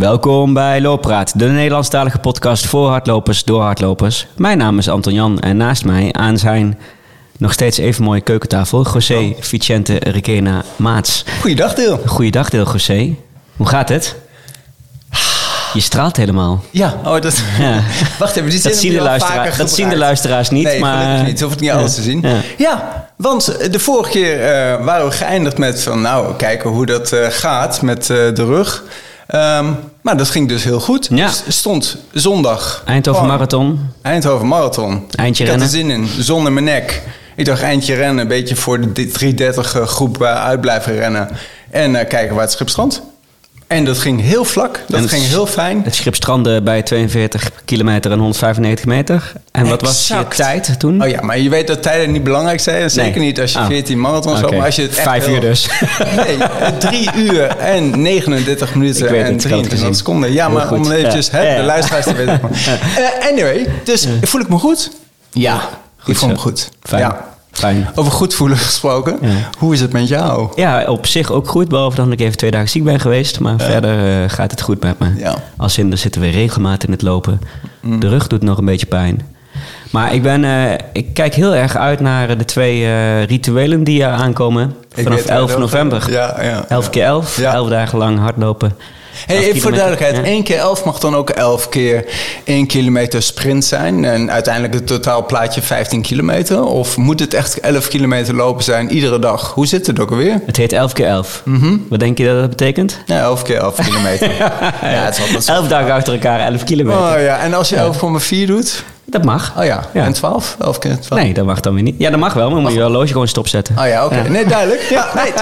Welkom bij Looppraat, de Nederlandstalige podcast voor hardlopers door hardlopers. Mijn naam is Anton Jan en naast mij aan zijn nog steeds even mooie keukentafel, José Oh. Vicente Requena Maats. Goeiedag, Deel. Goeiedag, deel José. Hoe gaat het? Je straalt helemaal. Ja, oh, dat... Ja. Wacht even, Dat zien, de heb je al luistera- vaker dat zien de luisteraars niet, nee, maar... niet. Hoef ik niet alles te zien. Ja. Ja. want de vorige keer eh, waren we geëindigd met van... nou, kijken hoe dat eh, gaat met eh, de rug. Ehm, maar dat ging dus heel goed. Ja. Stond zondag... Eindhoven gewoon- Marathon. Eindhoven Marathon. Eindje ik rennen. had er zin in, zonder mijn nek. Ik dacht eindje rennen, een beetje voor de 330 groep eh, uit blijven rennen. En eh, kijken waar het schip strandt. En dat ging heel vlak, dat ging heel fijn. Het schip strandde bij 42 kilometer en 195 meter. En wat was je tijd toen? Oh ja, maar je weet dat tijden niet belangrijk zijn. Zeker Nee. niet als je Oh. 14 marathons Oké. loopt. Maar als je het echt Vijf uur dus. Nee, drie uur en 39 minuten en het, ik had het 23 gezien. seconden. Ja, Heel maar om eventjes Ja. hè, de luisteraars te weten. Eh, anyway, dus voel ik me goed? Ja, ik voel me goed. Fijn. Ja. Fijn. Over goed voelen gesproken. Ja. Hoe is het met jou? Ja, op zich ook goed. Behalve dat ik even twee dagen ziek ben geweest. Maar verder eh, gaat het goed met me. Ja. Als in, er zitten weer regelmatig in het lopen. De rug doet nog een beetje pijn. Maar ik, ben, eh, ik kijk heel erg uit naar de twee eh, rituelen die aankomen. Vanaf weet waar 11 het over november. Ja, ja. 11 keer 11. Ja. 11 dagen lang hardlopen. Hey, 11 even voor duidelijkheid. Ja. één keer 11 mag dan ook 11 keer 1 kilometer sprint zijn. En uiteindelijk het totaal plaatje 15 kilometer. Of moet het echt 11 kilometer lopen zijn iedere dag? Hoe zit het ook alweer? Het heet 11 keer 11. Mhm. Wat denk je dat dat betekent? Ja, 11 keer 11 kilometer. ja, het is altijd zo. 11 dagen achter elkaar, 11 kilometer. Oh ja, en als je 11,4 doet? Dat mag. Oh ja, Ja. en 12? 11 keer 12? Nee, dat mag dan weer niet. Ja, dat mag wel, maar dan moet je je horloge gewoon stopzetten. Oh ja, oké. Nee, duidelijk. Ja, nee.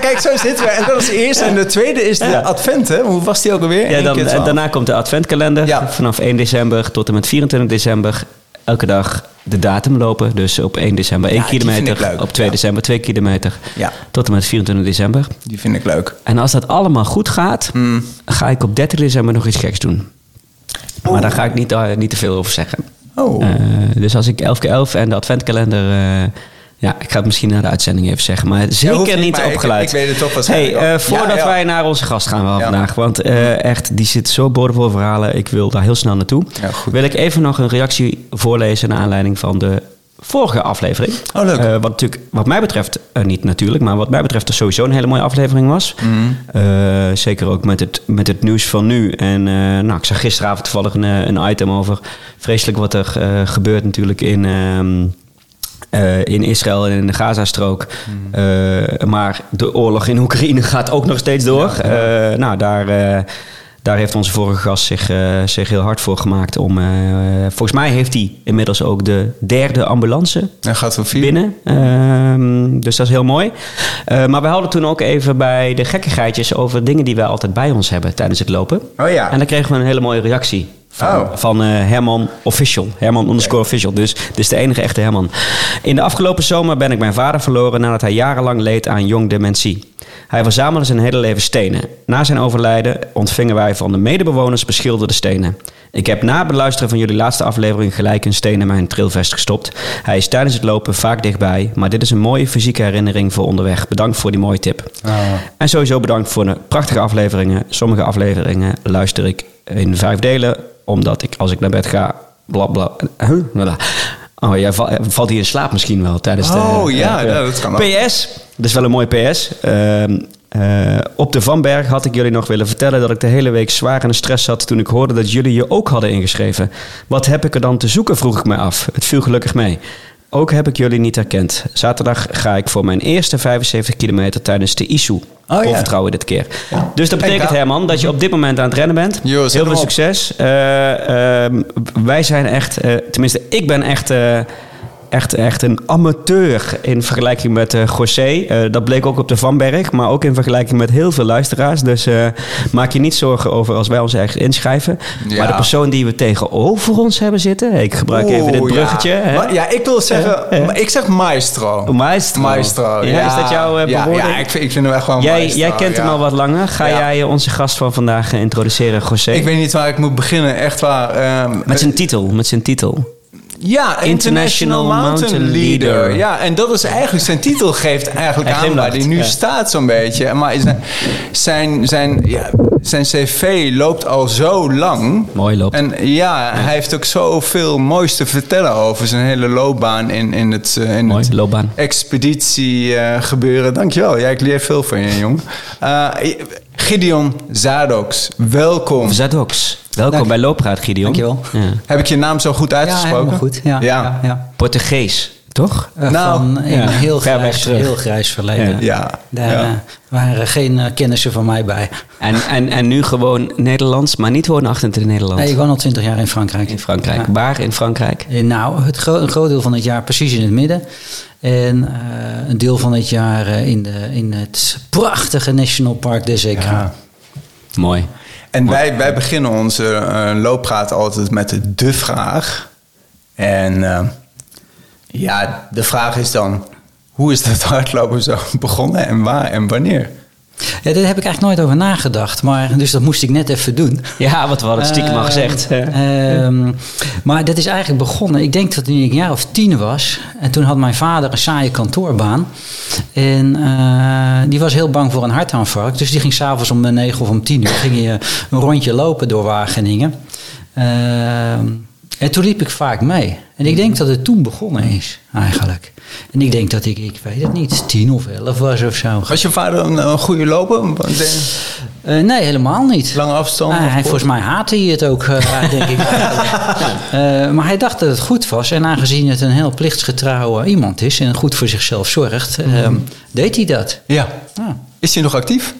Kijk, zo zitten we. En dat is de eerste. En de tweede is de advent, hè? Hoe was die ook alweer? Ja, dan, en 12. daarna komt de adventkalender. Vanaf 1 december tot en met 24 december. Elke dag de datum lopen. Dus op 1 december 1 Ja, kilometer. Op 2 Ja. december 2 kilometer. Ja. Tot en met 24 december. Die vind ik leuk. En als dat allemaal goed gaat, Hmm. ga ik op 30 december nog iets geks doen. Maar daar ga ik niet, eh, niet te veel over zeggen. Oh. Eh, dus als ik 11 keer 11 en de adventkalender... eh, ja, ik ga het misschien na de uitzending even zeggen. Maar zeker niet, ik- opgeluid. ik weet het toch waarschijnlijk Hey, wel. voordat Ja, ja. wij naar onze gast gaan wel vandaag. Want eh, echt, die zit zo boordevol verhalen. Ik wil daar heel snel naartoe. Wil ik even nog een reactie voorlezen... naar aanleiding van de vorige aflevering. Oh, leuk. Eh, wat, natuurlijk, wat mij betreft, eh, niet natuurlijk... maar wat mij betreft er sowieso een hele mooie aflevering was. Mhm. Eh, zeker ook met het, met het nieuws van nu. En nou, ik zag gisteravond toevallig een, een item over... vreselijk wat er gebeurt natuurlijk in... ehm, eh, in Israël en in de Gazastrook. Eh, maar de oorlog in Oekraïne gaat ook nog steeds door. Nou, daar, daar heeft onze vorige gast zich, eh, zich heel hard voor gemaakt. Om, eh, volgens mij heeft hij inmiddels ook de derde ambulance gaat binnen. Ehm, dus dat is heel mooi. Eh, maar we hadden toen ook even bij de gekkigheidjes over dingen die wij altijd bij ons hebben tijdens het lopen. Oh ja. En dan kregen we een hele mooie reactie. Van, Oh. van eh, Herman Official. Herman underscore official. Dus dit is de enige echte Herman. In de afgelopen zomer ben ik mijn vader verloren nadat hij jarenlang leed aan jong dementie. Hij verzamelde zijn hele leven stenen. Na zijn overlijden ontvingen wij van de medebewoners beschilderde stenen. Ik heb na het beluisteren van jullie laatste aflevering gelijk een steen in mijn trailvest gestopt. Hij is tijdens het lopen vaak dichtbij, maar dit is een mooie fysieke herinnering voor onderweg. Bedankt voor die mooie tip. Oh. En sowieso bedankt voor de prachtige afleveringen. Sommige afleveringen luister ik in vijf delen, omdat ik als ik naar bed ga, bla bla. Huh? Voilà. Oh, jij val- valt hier in slaap misschien wel tijdens de. Oh, ja, eh, ja, dat kan ook. PS, dat is wel een mooi PS. Ehm, eh, op de Vanberg had ik jullie nog willen vertellen dat ik de hele week zwaar in de stress zat toen ik hoorde dat jullie je ook hadden ingeschreven. Wat heb ik er dan te zoeken, vroeg ik mij af. Het viel gelukkig mee. Ook heb ik jullie niet herkend. Zaterdag ga ik voor mijn eerste 75 kilometer tijdens de ISU. Oh, ja. vertrouwen dit keer. Ja. Dus dat betekent, Herman, dat je op dit moment aan het rennen bent. Zet Heel veel op. succes. Eh, ehm, wij zijn echt, eh, tenminste, ik ben echt, eh, echt, echt een amateur in vergelijking met eh José. Eh, dat bleek ook op de Vanberg, maar ook in vergelijking met heel veel luisteraars. Dus eh, maak je niet zorgen over als wij ons echt inschrijven. Ja. Maar de persoon die we tegenover ons hebben zitten, ik gebruik even dit bruggetje. Ja, hè? Ja ik wil zeggen, ik zeg maestro. Maestro. Maestro. Ja, is dat jouw ja, ja, ik vind, ik vind hem echt gewoon Jij, maestro, jij kent hem al wat langer. Ga jij onze gast van vandaag introduceren, José? Ik weet niet waar ik moet beginnen, echt waar. ehm, Met zijn titel, met zijn titel. Ja, International Mountain, Leader. Ja, en dat is eigenlijk zijn titel geeft eigenlijk aan waar hij nu ja. staat zo'n beetje. Maar zijn, zijn, zijn, ja, zijn cv loopt al zo lang. Mooi loopt. En ja, hij heeft ook zoveel moois te vertellen over zijn hele loopbaan in, in het, eh, in Mooi, het loopbaan. expeditie eh, gebeuren. Dankjewel. Ja, ik leer veel van je, jong. Eh, Gideon Zadoks, welkom. Zadoks. Welkom Dank. bij Loopraad, Gideon. Dankjewel. Ja. Heb ik je naam zo goed Ja, uitgesproken? helemaal goed. Ja, ja. ja, Portugees, toch? Eh, Nou, van een ja, heel, grijs, heel grijs verleden. Ja, Daar ja. eh, waren geen eh, kennissen van mij bij. En, en, en nu gewoon Nederlands, maar niet woonachtig in Nederland. Nee, ik woon al twintig jaar in Frankrijk. In Frankrijk. Ja. Waar in Frankrijk? Nou, het gro- een groot deel van het jaar precies in het midden. En eh, een deel van het jaar in, de, in het prachtige National Park des Écrins. Ja. Mooi. En wij, wij beginnen onze eh, looppraat altijd met de vraag. En eh, ja, de vraag is dan... Hoe is dat hardlopen zo begonnen en waar en wanneer? Ja, daar heb ik eigenlijk nooit over nagedacht. Maar, dus dat moest ik net even doen. Ja, wat we hadden het stiekem al Ehm, gezegd. ehm, maar dat is eigenlijk begonnen. Ik denk dat toen ik een jaar of tien was. En toen had mijn vader een saaie kantoorbaan. En eh, die was heel bang voor een hartaanval. Dus die ging s'avonds om negen of om tien uur ging je een rondje lopen door Wageningen. Ehm, en toen liep ik vaak mee. En ik denk dat het toen begonnen is, eigenlijk. En ik denk dat ik, ik weet het niet, tien of elf was of zo. Was je vader een, een goede loper? Eh, nee, helemaal niet. Lange afstand? Ah, of hij, volgens mij haatte hij het ook, eh, denk ik. Eh, maar hij dacht dat het goed was. En aangezien het een heel plichtsgetrouwe iemand is en goed voor zichzelf zorgt, eh, deed hij dat. Ja. Ja. Is hij nog actief?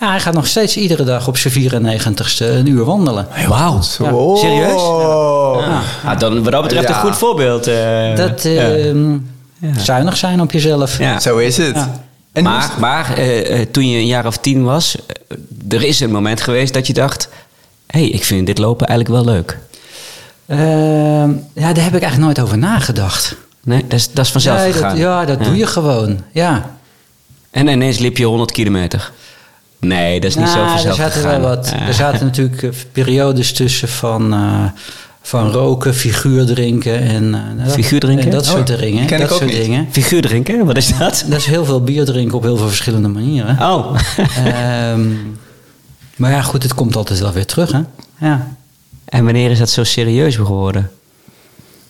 Ja, hij gaat nog steeds iedere dag op zijn 94ste een uur wandelen. Wauw. Ja. Serieus? Ja. Ah, dan wat dat betreft Ja. een goed voorbeeld. eh, Dat ja. eh, zuinig zijn op jezelf. Ja. Zo is het. En is maar het? maar eh, eh, toen je een jaar of tien was, er is een moment geweest dat je dacht... hé, hey, ik vind dit lopen eigenlijk wel leuk. Eh, ja, daar heb ik eigenlijk nooit over nagedacht. Nee, dat is, dat is vanzelf Nee, dat- gegaan. ja, dat doe je gewoon. Ja. En ineens liep je 100 kilometer. Nee, dat is niet zo Nou, vanzelf er zaten gegaan. wel wat. Er zaten natuurlijk eh, periodes tussen van, eh, van roken, figuur drinken en, eh, dat- Figuur drinken? en dat Oh, soort dingen. ken ik dat ook soort niet. dingen. Figuur drinken, wat is dat? Dat is heel veel bier drinken op heel veel verschillende manieren. Oh. Ehm, maar ja, goed, het komt altijd wel weer terug, hè? Ja. en wanneer is dat zo serieus geworden?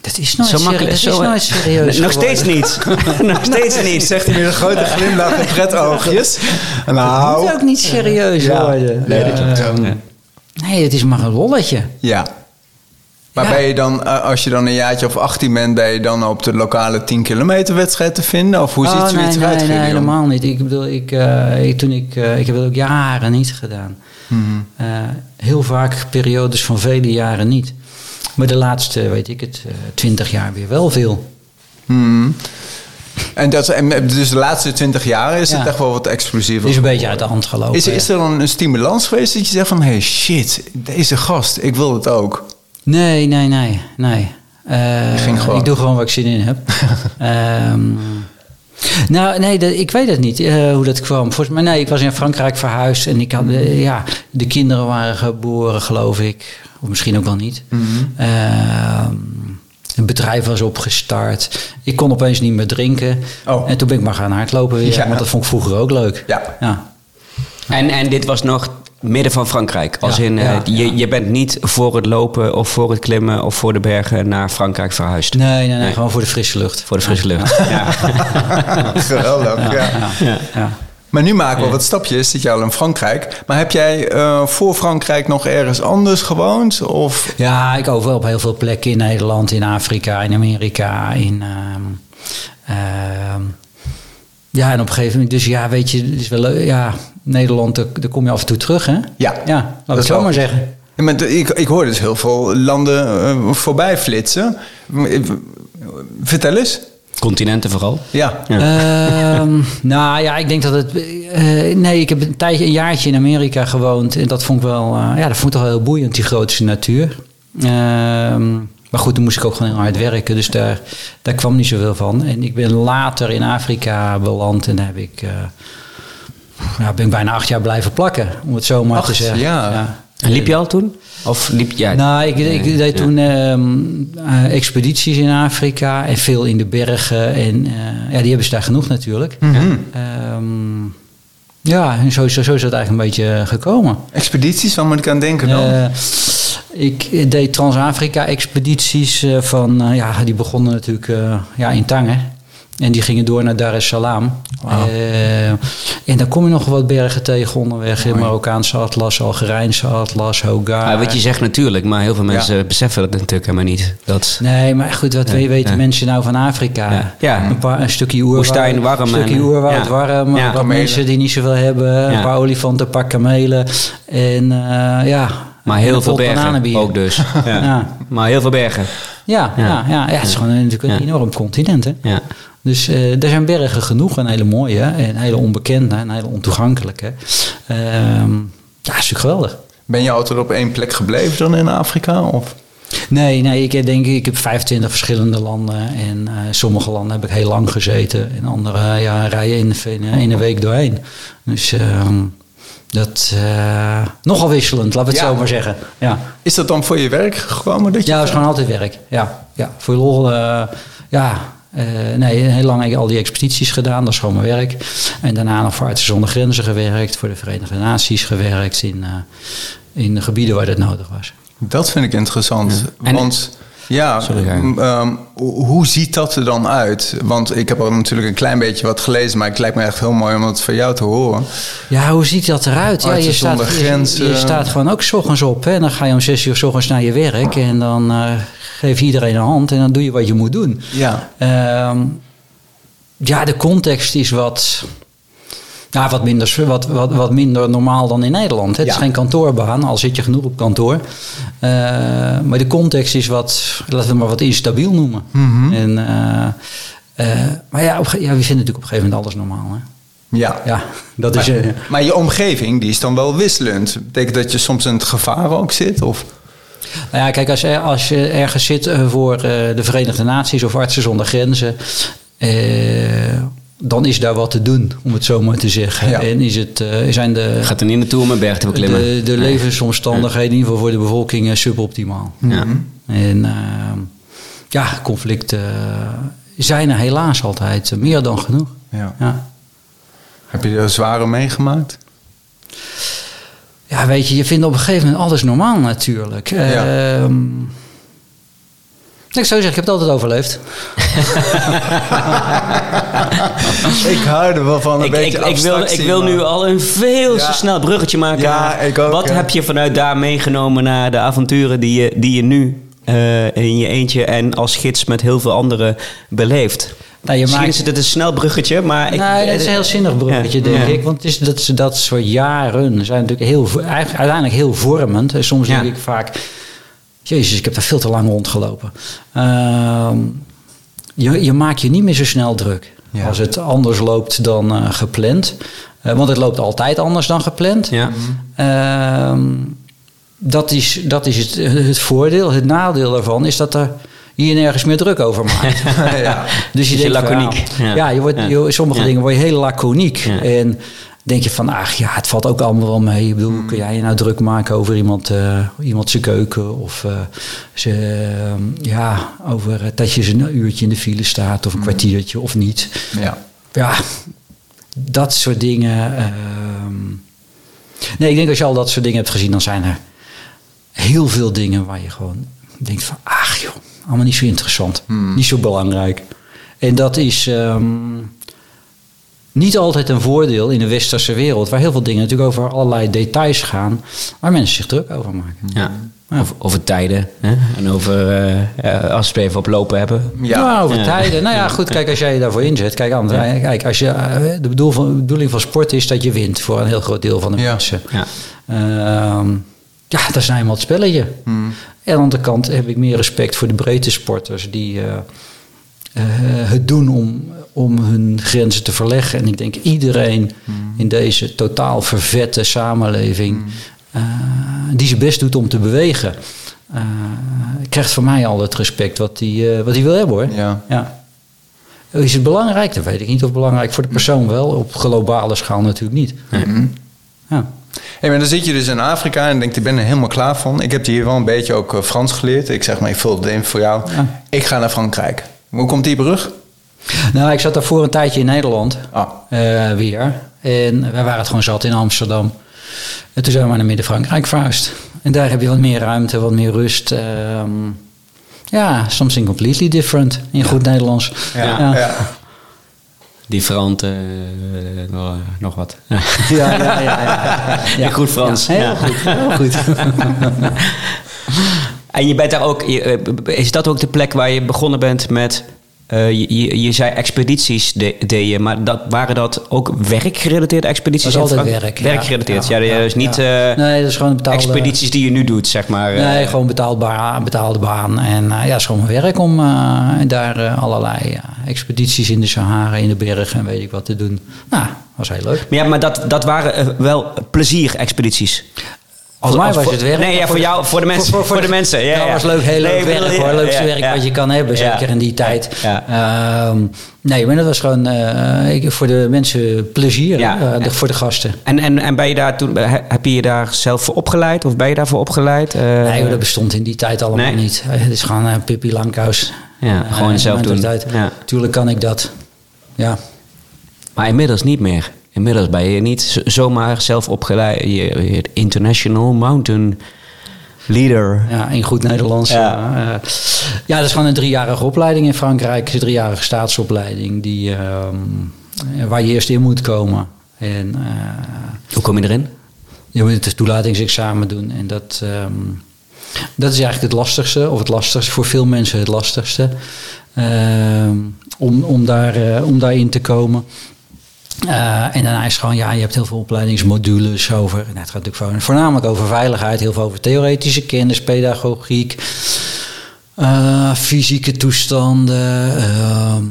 Dat is nooit, zo serie- makkelijk. dat is nooit serieus Nog geworden. steeds niet. Nog steeds niet. Zegt hij met een grote glimlach en pretoogjes. Het Nou, moet ook niet serieus Ja. worden. Nee, dat klopt. Ja. Nee, het is maar een lolletje. ja. Maar Ja. ben je dan, eh, als je dan een jaartje of 18 bent, ben je dan op de lokale 10 kilometer wedstrijd te vinden? Of hoe ziet Oh, zoiets nee, eruit? nee, helemaal niet. Ik bedoel, ik, eh, ik, toen ik, eh, ik heb het ook jaren niet gedaan. Mhm. Eh, heel vaak periodes van vele jaren niet. Maar de laatste, weet ik het, eh, twintig jaar weer wel veel. Mhm. En, dat, en dus de laatste 20 jaar is het echt wel wat explosiever. Is een beetje uit de hand gelopen. Is, is er dan een stimulans geweest dat je zegt van... hey, shit, deze gast, ik wil het ook. Nee, nee, nee, nee. Eh. Ik doe gewoon waar ik zin in heb. Ehm, nou, nee, dat- ik weet het niet eh, hoe dat kwam. Volgens mij, nee, ik was in Frankrijk verhuisd en ik had, ja, de kinderen waren geboren, geloof ik. Of misschien ook wel niet. Ehm, een bedrijf was opgestart. Ik kon opeens niet meer drinken. Oh. En toen ben ik maar gaan hardlopen weer. Ja. Want dat vond ik vroeger ook leuk. Ja. ja. En, en dit was nog midden van Frankrijk. Als Ja, in, eh, ja, je, ja. je bent niet voor het lopen of voor het klimmen of voor de bergen naar Frankrijk verhuisd. Nee, nee, nee, Nee. gewoon voor de frisse lucht. Voor de frisse lucht. Ja. Geweldig, ja. Maar nu maken we wat stapjes, zit je al in Frankrijk. Maar heb jij eh, voor Frankrijk nog ergens anders gewoond? Of... Ja, ik overal op heel veel plekken in Nederland, in Afrika, in Amerika, in. ehm, ehm, ja, en op een gegeven moment, dus ja, weet je, het is wel leuk. Ja, Nederland, daar, kom je af en toe terug, hè? Ja, Ja, laat dat ik zo maar zeggen. Ja, maar ik, ik hoor dus heel veel landen eh, voorbij flitsen. Vertel eens. Continenten vooral. Ja. Ja. Ehm, nou ja, ik denk dat het. eh, nee, ik heb een tijdje, een jaartje in Amerika gewoond. En dat vond ik wel. eh, ja, dat vond ik toch wel heel boeiend, die grootste natuur. Ehm, maar goed, toen moest ik ook gewoon heel hard werken. Dus daar, daar kwam niet zoveel van. En ik ben later in Afrika beland. En daar heb ik. eh, ja, ben ik bijna acht jaar blijven plakken, om het zo maar te zeggen. jaar? En liep je al toen? Of liep jij? Nou, ik, ik Nee, deed ja. toen ehm, eh, expedities in Afrika en veel in de bergen. En eh, ja, die hebben ze daar genoeg natuurlijk. Mhm. Ehm, Ja, en zo, zo, zo is het eigenlijk een beetje gekomen. Expedities, waar moet ik aan denken dan? Eh, ik deed Trans-Afrika-expedities eh, van, eh, ja, die begonnen natuurlijk eh, ja, in Tangen. En die gingen door naar Dar es Salaam. Eh, en dan kom je nog wat bergen tegen onderweg. Mooi. Marokkaanse atlas, Algerijnse atlas, Hogar. Ja, wat je zegt natuurlijk, maar heel veel mensen beseffen dat natuurlijk helemaal niet. Dat, Nee, maar goed, wat Ja, weten ja. mensen nou van Afrika? Ja. Ja. Een, paar, een stukje oerwoud. Woestijn, warm Een stukje oerwoud, ja. warm. Ja. Wat Kamelen. mensen die niet zoveel hebben. Een paar olifanten, een paar kamelen. En eh, ja... maar heel veel bergen bananenbier. ook dus. Ja. Ja. Maar heel veel bergen. Ja, ja. Ja. Ja, ja, het is gewoon een- natuurlijk een Ja. enorm continent. Hè? Ja. Dus eh, er zijn bergen genoeg, een hele mooie, en hele onbekende, en hele ontoegankelijke. Ehm ja, is natuurlijk geweldig. Ben je altijd op één plek gebleven dan in Afrika? Of? Nee, nee, ik denk ik heb 25 verschillende landen en eh, sommige landen heb ik heel lang gezeten en andere ja, rijden in, in, in een week doorheen. Dus ehm, dat eh, nogal wisselend, laten we het Ja. zo maar zeggen. Ja, Is dat dan voor je werk gekomen? Dat je ja dat is gewoon altijd werk. Ja, ja voor je lol. eh, ja, eh, nee, heel lang heb ik al die expedities gedaan, dat is gewoon mijn werk. En daarna nog voor Artsen zonder Grenzen gewerkt, voor de Verenigde Naties gewerkt in, eh, in de gebieden waar dat nodig was. Dat vind ik interessant. Want ja, ehm, ho- hoe ziet dat er dan uit? Want ik heb al natuurlijk een klein beetje wat gelezen, maar het lijkt me echt heel mooi om het van jou te horen. Ja, hoe ziet dat eruit? Ja, je, staat, je, je staat gewoon ook 's ochtends op. Hè? En dan ga je om zes uur 's ochtends naar je werk. En dan eh, geef je iedereen een hand. En dan doe je wat je moet doen. Ja. Ehm, ja, de context is wat, ja, wat, minder, wat, wat, wat minder normaal dan in Nederland. Het Ja. is geen kantoorbaan, al zit je genoeg op kantoor. Eh, maar de context is wat, laten we het maar wat instabiel noemen. Mhm. En, eh, eh, maar ja, op, ja, we vinden natuurlijk op een gegeven moment alles normaal. Hè? Ja. Ja, dat is... Maar, eh, maar je omgeving, die is dan wel wisselend. Betekent dat je soms in het gevaar ook zit? Of? Nou ja, kijk, als, als je ergens zit voor de Verenigde Naties of Artsen zonder Grenzen, eh, dan is daar wat te doen, om het zo maar te zeggen. Ja. En is het, eh, zijn de, Gaat er niet naartoe om een berg te beklimmen. de, de levensomstandigheden in ieder geval voor de bevolking eh, suboptimaal. Ja. En eh, ja, conflicten zijn er helaas altijd meer dan genoeg. Ja. Ja. Heb je er zware meegemaakt? Ja, weet je, je vindt op een gegeven moment alles normaal natuurlijk. Ja. Ehm, ik zou zeggen, ik heb het altijd overleefd. ik hou er wel van een Ik, beetje ik, ik, wil, ik wil nu al een veel Ja. te snel bruggetje maken. Ja, naar ik ook, Wat heb je vanuit daar meegenomen naar de avonturen die je, die je nu eh, in je eentje en als gids met heel veel anderen beleeft? Nou, je Misschien maakt- is het een snel bruggetje, maar... Ik, dat is een heel zinnig bruggetje, Ja. denk Ja. ik. Want het is, dat, ze- dat soort jaren zijn natuurlijk heel, uiteindelijk heel vormend. En soms Ja. denk ik vaak... Jezus, ik heb daar veel te lang rondgelopen. Ehm, je, je maakt je niet meer zo snel druk. Ja. Als het anders loopt dan eh, gepland. Eh, want het loopt altijd anders dan gepland. Ja. Ehm, dat is, dat is het, het voordeel. Het nadeel daarvan is dat er je nergens meer druk over maakt. ja. Dus je Dus denkt laconiek. Ja, je wordt, je- sommige dingen word je heel laconiek. En denk je van, ach ja, het valt ook allemaal wel mee. Ik bedoel, Hmm. kun jij je nou druk maken over iemand, eh, iemand zijn keuken? Of eh, ze, eh, ja, over dat je een uurtje in de file staat of een Hmm. kwartiertje of niet. Ja. Ja, dat soort dingen. ehm. nee, ik denk als je al dat soort dingen hebt gezien, dan zijn er heel veel dingen waar je gewoon denkt van, ach joh, allemaal niet zo interessant, Hmm. niet zo belangrijk. En dat is ehm, niet altijd een voordeel in de westerse wereld, waar heel veel dingen natuurlijk over allerlei details gaan, waar mensen zich druk over maken. Ja. Over, over tijden hè? en over eh, als we even op lopen hebben. Ja. Ja, over Ja. tijden. Nou ja, goed, kijk, als jij je daarvoor inzet. Kijk, aan, kijk als je, eh, de bedoel van, bedoeling van sport is dat je wint voor een heel groot deel van de Ja. mensen. Ja. Ehm, ja, dat is nou eenmaal het spelletje. Hmm. En aan de andere kant heb ik meer respect voor de breedte sporters die eh, eh, het doen om, om hun grenzen te verleggen. En ik denk iedereen in deze totaal vervette samenleving eh, die zijn best doet om te bewegen, eh, krijgt van mij al het respect wat hij wat hij wil hebben hoor. Ja. Ja. Is het belangrijk? Dat weet ik niet. Of belangrijk voor de persoon wel. Op globale schaal natuurlijk niet. Mhm. Ja. Hey, maar dan zit je dus in Afrika en denkt, ik ben er helemaal klaar van. Ik heb hier wel een beetje ook Frans geleerd. Ik zeg maar, ik vul het in voor jou. Ja. Ik ga naar Frankrijk. Hoe komt die brug? Nou, ik zat daarvoor een tijdje in Nederland. Ah, eh, weer. En wij waren het gewoon zat in Amsterdam. En toen zijn we maar naar Midden-Frankrijk verhuisd. En daar heb je wat meer ruimte, wat meer rust. Ehm, ja, something completely different in goed Nederlands. Ja, Ja. ja. Different, eh, nog- nog wat. Ja, ja, ja, ja, ja. In goed Frans, Ja, heel ja. goed. Heel goed. En je bent daar ook, je, eh, is dat ook de plek waar je begonnen bent met, eh, je, je, je zei expedities de, deed je, maar dat, waren dat ook werkgerelateerde expedities? Dat was in altijd werk, ja. Werkgerelateerd, ja. Ja, dus ja, niet ja. eh, Nee, dat is gewoon betaalde... expedities die je nu doet, zeg maar. Nee, gewoon betaalbaar, betaalde baan. En ja, het is gewoon werk om daar allerlei expedities in de Sahara, in de bergen en weet ik wat te doen. Nou, was heel leuk. Maar ja, maar dat, dat waren wel plezier-expedities. Als mij was voor- het werk. Nee, ja, voor jou, voor de mensen. Voor, de mensen, ja. dat ja. was leuk, heel leuk werk hoor. Leukste ja, werk wat je kan hebben, zeker in die tijd. Ehm, nee, maar dat was gewoon eh, voor de mensen plezier, eh, de- voor de gasten. En, en, en ben je daar toen, he- heb je je daar zelf voor opgeleid? Of ben je daarvoor opgeleid? Eh, Nee, dat bestond in die tijd allemaal Nee. niet. Het is gewoon uh, Pippi Langkous. Ja, gewoon zelf doen. Tuurlijk kan ik dat. Ja. Maar inmiddels niet meer. Inmiddels ben je niet zomaar zelf opgeleid. Je, je International Mountain Leader. Ja, in goed Nederlands. Ja. Ja dat is gewoon een driejarige opleiding in Frankrijk. Een driejarige staatsopleiding die, ehm, waar je eerst in moet komen. En eh, Hoe kom je erin? je moet het toelatingsexamen doen. En dat, ehm, dat is eigenlijk het lastigste, of het lastigste, voor veel mensen het lastigste. ehm, om, om, daar, eh, om daarin te komen. Eh, en daarna is gewoon, ja, je hebt heel veel opleidingsmodules over. Nou, het gaat natuurlijk voor- voornamelijk over veiligheid, heel veel over theoretische kennis, pedagogiek, eh, fysieke toestanden, ehm,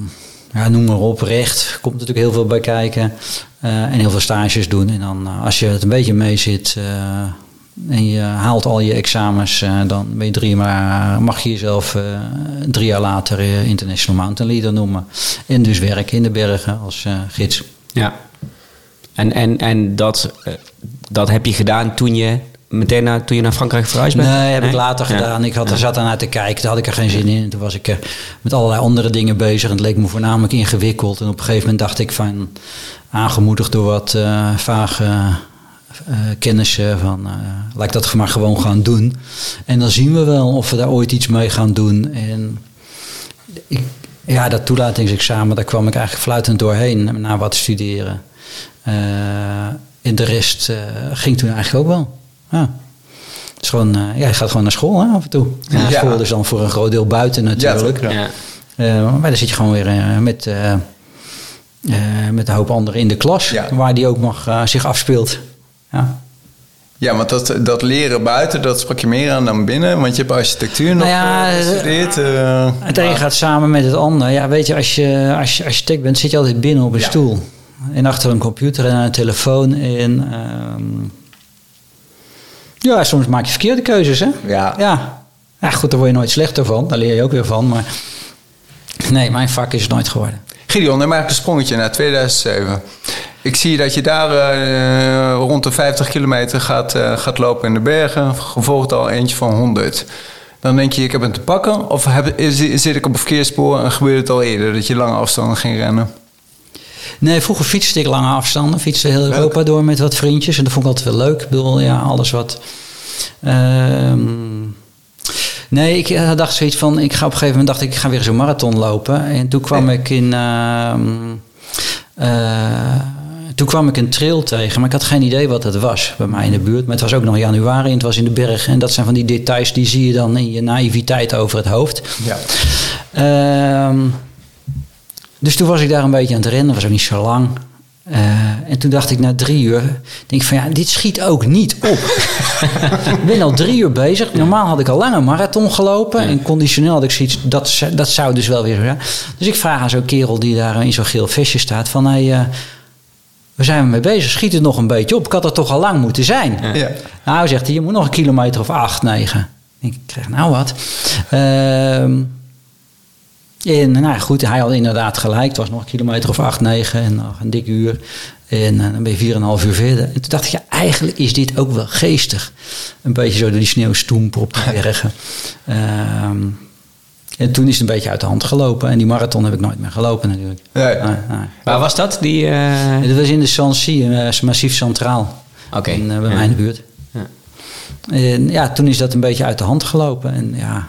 ja, noem maar op, recht. Komt natuurlijk heel veel bij kijken. Eh, en heel veel stages doen. En dan, als je het een beetje mee zit en je haalt al je examens, dan ben je drie maar mag je jezelf drie jaar later International Mountain Leader noemen. En dus werken in de bergen als gids. Ja. En, en, en dat, eh, dat heb je gedaan toen je meteen naar, toen je naar Frankrijk verhuisd bent? Nee, heb ik later Ja. gedaan. Ik had, er zat daarnaar te kijken, daar had ik er geen zin in. En toen was ik er met allerlei andere dingen bezig. En het leek me voornamelijk ingewikkeld. En op een gegeven moment dacht ik van, aangemoedigd door wat eh, vage eh, kennissen, van eh, laat ik dat maar gewoon gaan doen. En dan zien we wel of we daar ooit iets mee gaan doen. En ik, ja, dat toelatingsexamen, daar kwam ik eigenlijk fluitend doorheen na wat studeren. En de rest eh, ging toen eigenlijk ook wel. Ja. Het is gewoon, eh, ja, je gaat gewoon naar school hè, af en toe. En Ja. school is dan voor een groot deel buiten natuurlijk. Ja, Ja. Maar dan zit je gewoon weer met, met een hoop anderen in de klas. Waar die ook mag eh, zich afspeelt. Ja. Ja, want dat, dat leren buiten, dat sprak je meer aan dan binnen. Want je hebt architectuur nog Nou ja, eh, gestudeerd. eh, Het een gaat samen met het ander. Ja, weet je, als je, als je architect bent, zit je altijd binnen op een Ja. stoel. En achter een computer en aan een telefoon. En ehm, ja, soms maak je verkeerde keuzes, hè? Ja. Ja. ja, goed, daar word je nooit slechter van. Daar leer je ook weer van. Maar nee, mijn vak is het nooit geworden. Gideon, dan maak ik een sprongetje naar 2007. Ik zie dat je daar eh, rond de 50 kilometer gaat, eh, gaat lopen in de bergen. Gevolgd al eentje van 100. Dan denk je, ik heb het te pakken. Of heb, is- zit ik op een verkeersspoor en gebeurde het al eerder dat je lange afstanden ging rennen? Nee, vroeger fietste ik lange afstanden. Fietste heel Leuk. Europa door met wat vriendjes. En dat vond ik altijd wel leuk. Ik bedoel, ja, alles wat... ehm, nee, ik eh, dacht zoiets van... Ik ga op een gegeven moment dacht ik, ik ga weer een marathon lopen. En toen kwam Nee. ik in... ehm, eh, toen kwam ik een trail tegen, maar ik had geen idee wat het was bij mij in de buurt. Maar het was ook nog januari en het was in de bergen. En dat zijn van die details die zie je dan in je naïviteit over het hoofd. Ja. Ehm, dus toen was ik daar een beetje aan het rennen, was ook niet zo lang. Eh, en toen dacht ik na drie uur, denk ik van ja, dit schiet ook niet op. ik ben al drie uur bezig. Normaal had ik al lang een marathon gelopen. En conditioneel had ik zoiets, dat, dat zou dus wel weer. Dus ik vraag aan zo'n kerel die daar in zo'n geel vestje staat van... Hey, eh, waar zijn we mee bezig? Schiet het nog een beetje op? Ik had er toch al lang moeten zijn. Ja. Nou, zegt hij, je moet nog een kilometer of acht, negen. Ik krijg nou wat. Ehm, en nou ja, goed, hij had inderdaad gelijk. Het was nog een kilometer of acht, negen en nog een dik uur. En eh, dan ben je 4,5 uur verder. En toen dacht ik, ja, eigenlijk is dit ook wel geestig. Een beetje zo door die sneeuw stoempen op de bergen. Ehm, En toen is het een beetje uit de hand gelopen. En die marathon heb ik nooit meer gelopen natuurlijk. Nee. Nee, nee. Waar was dat? Die, eh, Dat was in de Sancy, uh, massief centraal. Oké. In, eh, bij Ja. mij in de buurt. Ja. En ja, toen is dat een beetje uit de hand gelopen. En ja,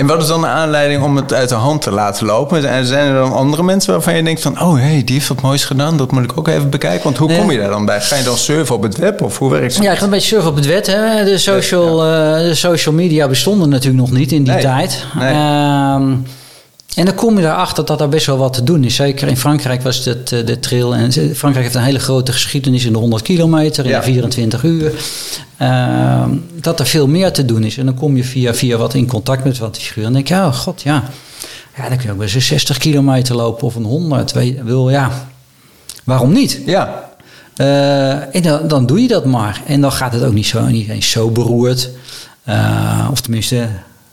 En wat is dan de aanleiding om het uit de hand te laten lopen? En zijn er dan andere mensen waarvan je denkt van... oh, hey, die heeft wat moois gedaan, dat moet ik ook even bekijken. Want hoe Nee. kom je daar dan bij? Ga je dan surfen op het web of hoe werkt het? Ja, ik ga een beetje surfen op het wet. Hè. De, social, eh, de social media bestonden natuurlijk nog niet in die Nee. tijd. Nee. Ehm, en dan kom je erachter dat daar best wel wat te doen is. Zeker in Frankrijk was het eh, de trail. En Frankrijk heeft een hele grote geschiedenis in de 100 kilometer, in Ja. de 24 uur. Ehm, dat er veel meer te doen is. En dan kom je via, via wat in contact met wat figuren. En denk je, oh god, ja. Ja, dan kun je ook best een 60 kilometer lopen of een 100. Weet, je, wil, ja, waarom niet? Ja, Eh, en dan, dan doe je dat maar. En dan gaat het ook niet, zo, niet eens zo beroerd. Eh, of tenminste,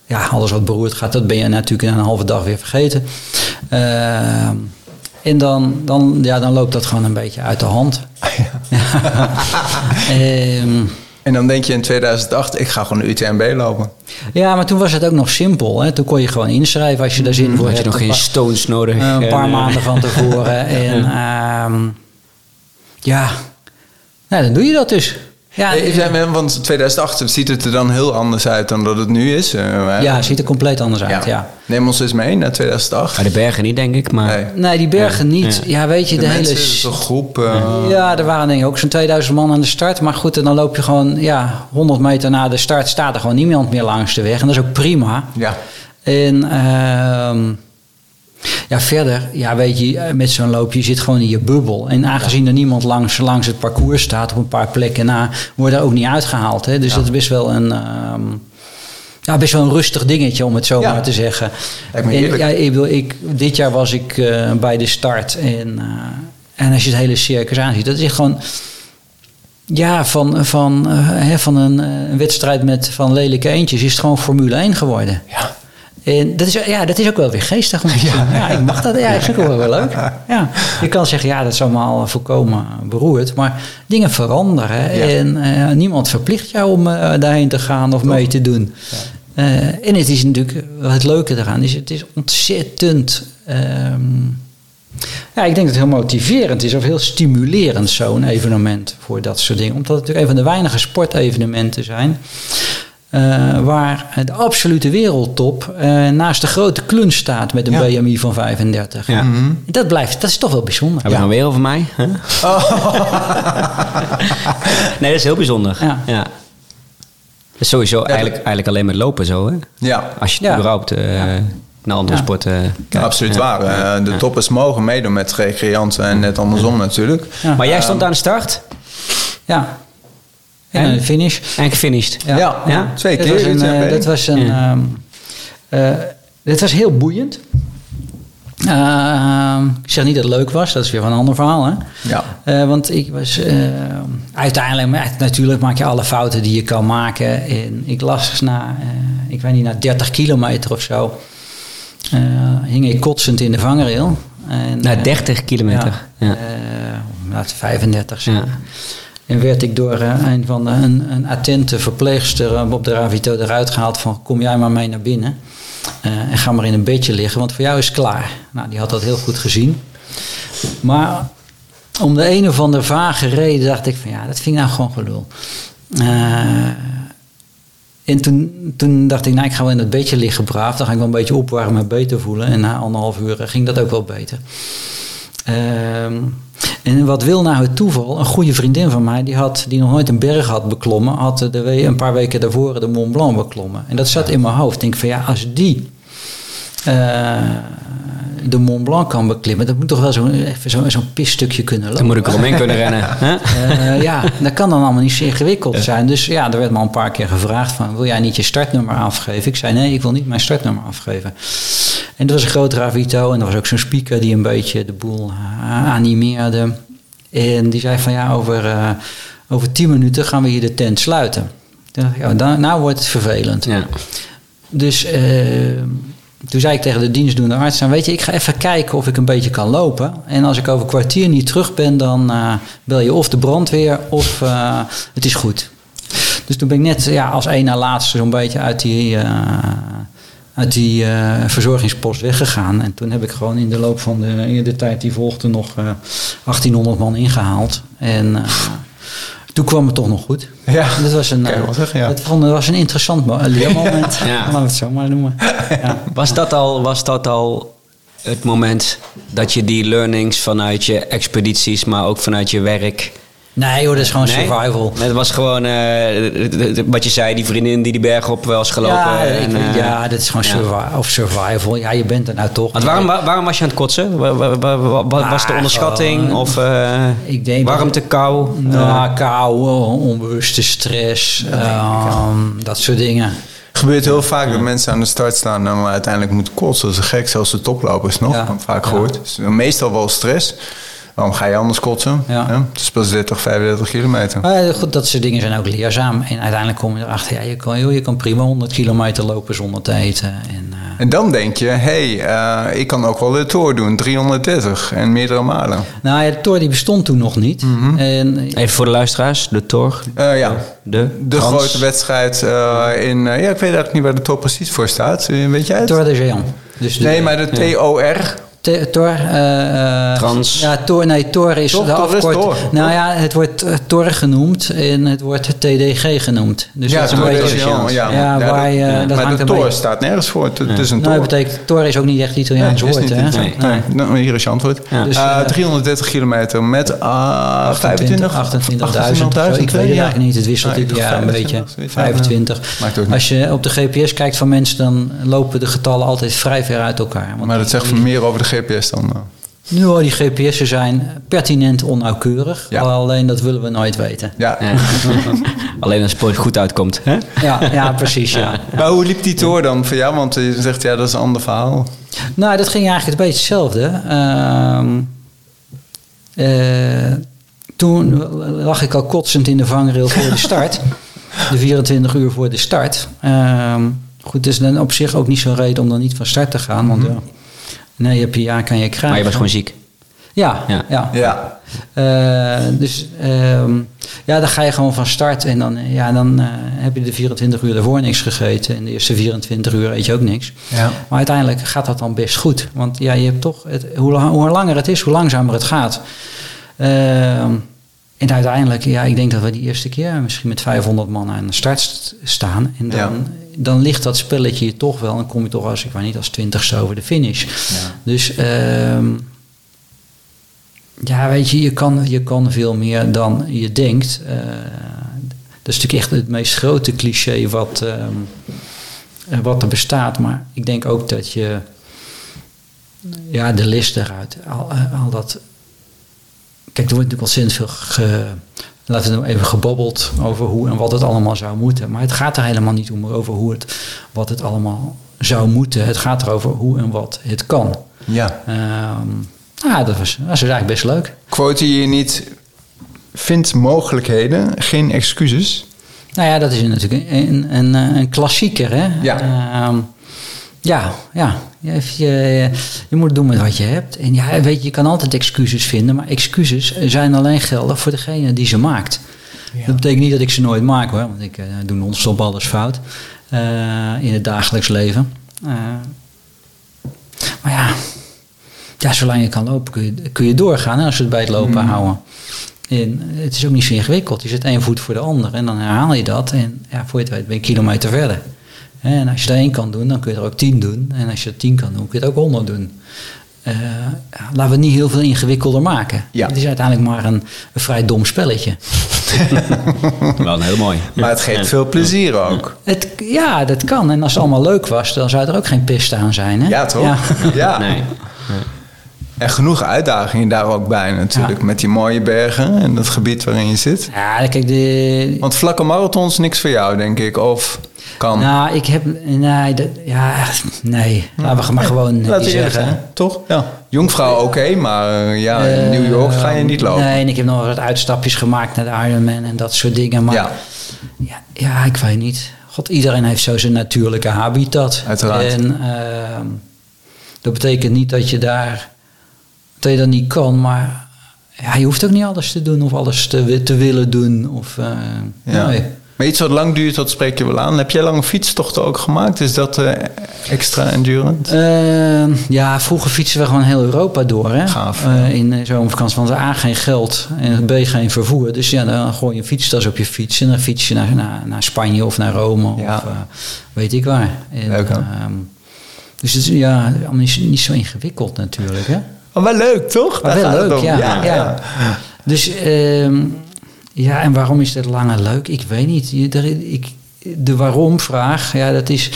ja, alles wat beroerd gaat, dat ben je natuurlijk in een halve dag weer vergeten. Eh, en dan, dan, ja, dan loopt dat gewoon een beetje uit de hand. Ehm, en dan denk je in 2008, ik ga gewoon de UTMB lopen. ja, maar toen was het ook nog simpel. Hè? Toen kon je gewoon inschrijven als je daar zin voor had je hebt. nog Een geen stones nodig? Een paar En, maanden van tevoren. En ehm, ja, nou, dan doe je dat dus. Ja, Eh, zijn- Want 2008 ziet het er dan heel anders uit dan dat het nu is. Eh, ja, het ziet er compleet anders uit, ja. Neem ons eens mee naar 2008. Maar de bergen niet, denk ik. Maar Nee. Nee, die bergen niet. Ja. Ja, weet je, De, de, mensen, hele... groep. eh, Ja, er waren denk ik ook zo'n 2000 man aan de start. Maar goed, en dan loop je gewoon ja, 100 meter na de start... staat er gewoon niemand meer langs de weg. En dat is ook prima. ja. En ehm, ja, verder, ja, weet je, eh, met zo'n loopje je zit gewoon in je bubbel. En aangezien er niemand langs, langs het parcours staat, op een paar plekken na, word je er ook niet uitgehaald. Hè? Dus dat is best wel een. ehm, ja, best wel een rustig dingetje om het zo Ja. maar te zeggen. En, ja, ik bedoel, ik, dit jaar was ik eh, bij de start. En, eh, en als je het hele circus aanziet, dat is gewoon. Ja, van, van, hè, van een, een wedstrijd met van lelijke eentjes is het gewoon Formule 1 geworden. Ja. En dat is, ja, dat is ook wel weer geestig om te zien. Ja, ik mag dat. Ja, ik vind het ook wel weer leuk. Ja, je kan zeggen, ja, dat is allemaal volkomen beroerd. Maar dingen veranderen. En eh, niemand verplicht jou om eh, daarheen te gaan of mee te doen. Eh, en het is natuurlijk, het leuke eraan is, het is ontzettend... ehm, ja, ik denk dat het heel motiverend is of heel stimulerend zo'n evenement voor dat soort dingen. Omdat het natuurlijk een van de weinige sportevenementen zijn eh, waar de absolute wereldtop eh, naast de grote klun staat met een Ja. BMI van 35. Ja. Mhm. Dat, blijft, dat is toch wel bijzonder. Hebben we nou weer over mij? Huh? nee, dat is heel bijzonder. Ja. Ja. Dat is sowieso eigenlijk, eigenlijk alleen met lopen zo, hè? Ja. Als je Ja. überhaupt eh, naar andere Ja. sporten kijkt. Absoluut Ja. waar. Eh, de toppers mogen meedoen met recreanten en net andersom natuurlijk. Ja. Maar jij stond aan de start Ja. En En? een finish. en gefinished. Ja. Ja, Ja. twee Dat keer. was een, eh, dat was een. Ja. ehm, eh, dit was heel boeiend. Ehm, ik zeg niet dat het leuk was, dat is weer van een ander verhaal. Hè? Ja. Eh, want ik was eh, uiteindelijk, maar natuurlijk maak je alle fouten die je kan maken. En ik las na, eh, ik weet niet, na 30 kilometer of zo, eh, hing ik kotsend in de vangrail. En, Na eh, 30 kilometer. Ja, Ja. eh, laten we 35 zijn. Ja. En werd ik door eh, een van de, een, een attente verpleegster eh, op de Ravito eruit gehaald van kom jij maar mee naar binnen. Eh, en ga maar in een bedje liggen, want voor jou is klaar. Nou, die had dat heel goed gezien. Maar om de een of andere vage reden dacht ik van ja, dat ik nou gewoon gelul. En toen, toen dacht ik, nou ik ga wel in het bedje liggen braaf. Dan ga ik wel een beetje opwarmen en beter voelen. En na anderhalf uur ging dat ook wel beter. Ehm, en wat wil nou het toeval? Een goede vriendin van mij, die, had, die nog nooit een berg had beklommen, had de een paar weken daarvoor de Mont Blanc beklommen. En dat zat in mijn hoofd. Ik denk van ja, als die eh, de Mont Blanc kan beklimmen, dat moet toch wel zo'n even zo, zo'n pisstukje kunnen lopen. Dan moet ik eromheen kunnen rennen. Eh, ja, dat kan dan allemaal niet zo ingewikkeld zijn. Dus ja, er werd me al een paar keer gevraagd van... wil jij niet je startnummer afgeven? Ik zei nee, ik wil niet mijn startnummer afgeven. En er was een groot ravito en er was ook zo'n speaker... die een beetje de boel animeerde. En die zei van ja, over, eh, over tien minuten gaan we hier de tent sluiten. Ja, dan, nou wordt het vervelend. Ja. Dus eh, toen zei ik tegen de dienstdoende arts... Nou, weet je, ik ga even kijken of ik een beetje kan lopen. En als ik over een kwartier niet terug ben... dan eh, bel je of de brandweer of het is goed. Dus toen ben ik net ja, als één na laatste zo'n beetje uit die, uit die eh, verzorgingspost weggegaan. En toen heb ik gewoon in de loop van de, de tijd die volgde nog eh, 1800 man ingehaald. En eh, toen kwam het toch nog goed. Ja, Dat was een, eh, zeggen, ja. dat vond, dat was een interessant leermoment. Ja. Laten we het zo maar noemen. Ja. Was dat al, was dat al het moment dat je die learnings vanuit je expedities, maar ook vanuit je werk... Nee joh, dat is gewoon Nee? survival. Nee, Het was gewoon eh, wat je zei, die vriendin die die berg op wel eens gelopen. Ja, en, eh, ja, dat is gewoon ja. survi- of survival. Ja, je bent er nou toch. Want waarom, wa- waarom was je aan het kotsen? Wa- wa- wa- wa- wa- Was de Ah, onderschatting of eh, Ik denk dat- warmte, kou? Nou, kou, onbewuste stress, ehm, dat soort dingen. Het gebeurt heel vaak dat mensen aan de start staan en dan uiteindelijk moeten kotsen. Dat is gek, zelfs de toplopers nog. Ja. Ik heb vaak Ja. gehoord. Dus meestal wel stress. Waarom ga je anders kotsen? Ja. Ja. Het is pas 30, 35 kilometer. Maar ja, goed, dat soort dingen zijn ook leerzaam. En uiteindelijk kom je erachter, ja, je kan, joh, je kan prima 100 kilometer lopen zonder te eten. En, eh, En dan denk je, hé, hey, eh, ik kan ook wel de tour doen, 330 en meerdere malen. nou ja, de tour die bestond toen nog niet. Mhm. En, Even voor de luisteraars, de Tor. Eh, ja, De, de Trans- grote wedstrijd eh, in... eh, ja, ik weet eigenlijk niet waar de tour precies voor staat. Eh, Weet jij het? Tour de Géant. Dus de, nee, maar de TOR. Tor, eh, eh, Trans. Ja, Tor, nee, Tor is Toch, de Tor afkorting. Tor. Nou ja, het wordt eh, Tor genoemd en het wordt TDG genoemd. Dus ja, dat is een beetje... Ja. Ja, Ja, waar je, dat maar hangt de tour staat nergens voor. Het, het is een Nou, tour. dat betekent, Tor is ook niet echt Italiaans Nee, woord, niet hè? iets. Nee. Nee. Nou, hier is je antwoord. Ja. Dus, Eh, eh, 330 kilometer met ah, 25, 28.000. of zo. Ik weet het eigenlijk niet. Het wisselt Ja, dacht jaar een 25, beetje. zoiets. 25. Maakt ook niet. Als je op de GPS kijkt van mensen, dan lopen de getallen altijd vrij ver uit elkaar. Want Maar dat zegt meer over de GPS dan. eh. Nu hoor, die GPS'en zijn pertinent onnauwkeurig. Ja. Alleen dat willen we nooit weten. Ja. Ja. Alleen als het sport goed uitkomt. Hè? Ja, ja precies. Ja. Maar hoe liep die tour dan voor jou? Want je zegt, ja, dat is een ander verhaal. Nou, dat ging eigenlijk een beetje hetzelfde. Ehm, eh, toen lag ik al kotsend in de vangrail voor de start. de 24 uur voor de start. Ehm, goed, dus dan op zich ook niet zo'n reden om dan niet van start te gaan. Want ja, nee, je hebt je ja, kan je krijgen. Maar je was gewoon ziek. Ja, Ja. ja. Ja. Eh, dus ehm, ja, dan ga je gewoon van start en dan, eh, ja, dan eh, heb je de 24 uur daarvoor niks gegeten. En de eerste 24 uur eet je ook niks. Ja. Maar uiteindelijk gaat dat dan best goed. Want ja, je hebt toch, het, hoe, hoe langer het is, hoe langzamer het gaat. Ehm, en uiteindelijk, ja, ik denk dat we die eerste keer misschien met 500 man aan de start st- staan. En dan, Ja. Dan ligt dat spelletje je toch wel. Dan kom je toch als, ik weet niet, als twintigste over de finish. Dus ehm, ja, weet je, je kan, je kan veel meer dan je denkt. Eh, dat is natuurlijk echt het meest grote cliché wat, ehm, eh, wat er bestaat. Maar ik denk ook dat je ja, de list eruit, al, eh, al dat. Kijk, er wordt natuurlijk ontzettend veel laten we nou even gebabbeld over hoe en wat het allemaal zou moeten. Maar het gaat er helemaal niet om over hoe het, wat het allemaal zou moeten. Het gaat erover hoe en wat het kan. Ja. Ehm nou, dat was, dat was eigenlijk best leuk. Quote je niet, vind mogelijkheden, geen excuses. Nou ja, dat is natuurlijk een, een, een, een klassieker, hè? Ja. Ehm, ja, ja. Je, je, je moet doen met wat je hebt. En ja, weet je, je kan altijd excuses vinden, maar excuses zijn alleen geldig voor degene die ze maakt. Dat betekent niet dat ik ze nooit maak hoor, want ik eh, doe non-stop alles fout eh, in het dagelijks leven. Eh, maar ja, ja, zolang je kan lopen kun je, kun je doorgaan hè, als we het bij het lopen houden. En het is ook niet zo ingewikkeld. Je zet één voet voor de ander en dan herhaal je dat. En ja, voor je het weet ben je een kilometer verder. En als je er één kan doen, dan kun je er ook tien doen. En als je er tien kan doen, kun je het ook honderd doen. Eh, ja, laten we het niet heel veel ingewikkelder maken. Ja. Het is uiteindelijk maar een, een vrij dom spelletje. Wel een heel mooi. Maar het geeft veel plezier ook. Het, ja, dat kan. En als het allemaal leuk was, dan zou er ook geen pest aan zijn. Hè? Ja, toch? Ja. Ja. Nee. En genoeg uitdagingen daar ook bij natuurlijk. Ja. Met die mooie bergen en dat gebied waarin je zit. Ja, kijk, de, Want vlakke marathons niks voor jou, denk ik. Of kan. Nou, ik heb. Nee, dat, ja, nee. Laten we maar gewoon Laten we eerlijk zeggen. toch? Ja. Jongvrouw oké, maar eh, ja, in New York ga je niet lopen. Nee, en ik heb nog wat uitstapjes gemaakt naar de Ironman en dat soort dingen. Maar Ja. ja, ja, ik weet niet. God, iedereen heeft zo zijn natuurlijke habitat. Uiteraard. En ehm, dat betekent niet dat je daar dat je dat niet kan, maar ja, je hoeft ook niet alles te doen of alles te, te willen doen. Of, eh, Ja. nee. Maar iets wat lang duurt, dat spreek je wel aan. Heb jij lange fietstochten ook gemaakt? Is dat eh, extra endurend? Ehm, ja, vroeger fietsen we gewoon heel Europa door. Hè? Gaaf, Eh, in eh, zomervakantie. Want A, geen geld en B, geen vervoer. Dus ja, dan gooi je een fietstas op je fiets. En dan fiets je naar, naar, naar Spanje of naar Rome. Ja. Of weet ik waar. En, Leuk, ehm, dus het is ja, allemaal niet, niet zo ingewikkeld natuurlijk. Hè? Oh, wel leuk, toch? Maar wel het leuk, ja, ja. Dus ehm, ja, en waarom is dat langer leuk? Ik weet niet. Je- er- ik, de waarom-vraag, ja, dat is.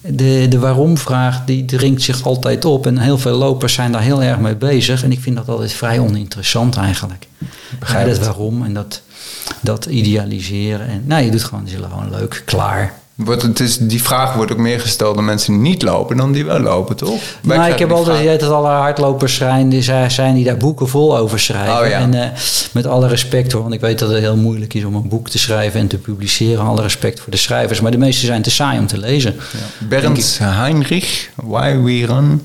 De, de waarom-vraag die dringt zich altijd op. En heel veel lopers zijn daar heel erg mee bezig. En ik vind dat altijd vrij oninteressant eigenlijk. begrijp Ja, dat het. waarom en dat, dat idealiseren. En, nou, je doet gewoon, het gewoon leuk, klaar. Wordt, het is, die vraag wordt ook meer gesteld door mensen die niet lopen dan die wel lopen, toch? Wij krijgen ik heb altijd het idee dat alle hardlopers zijn die, zijn zijn die daar boeken vol over schrijven. Oh ja. En eh, met alle respect hoor, want ik weet dat het heel moeilijk is om een boek te schrijven en te publiceren. Alle respect voor de schrijvers, maar de meeste zijn te saai om te lezen. Bernd Heinrich, Why We Run,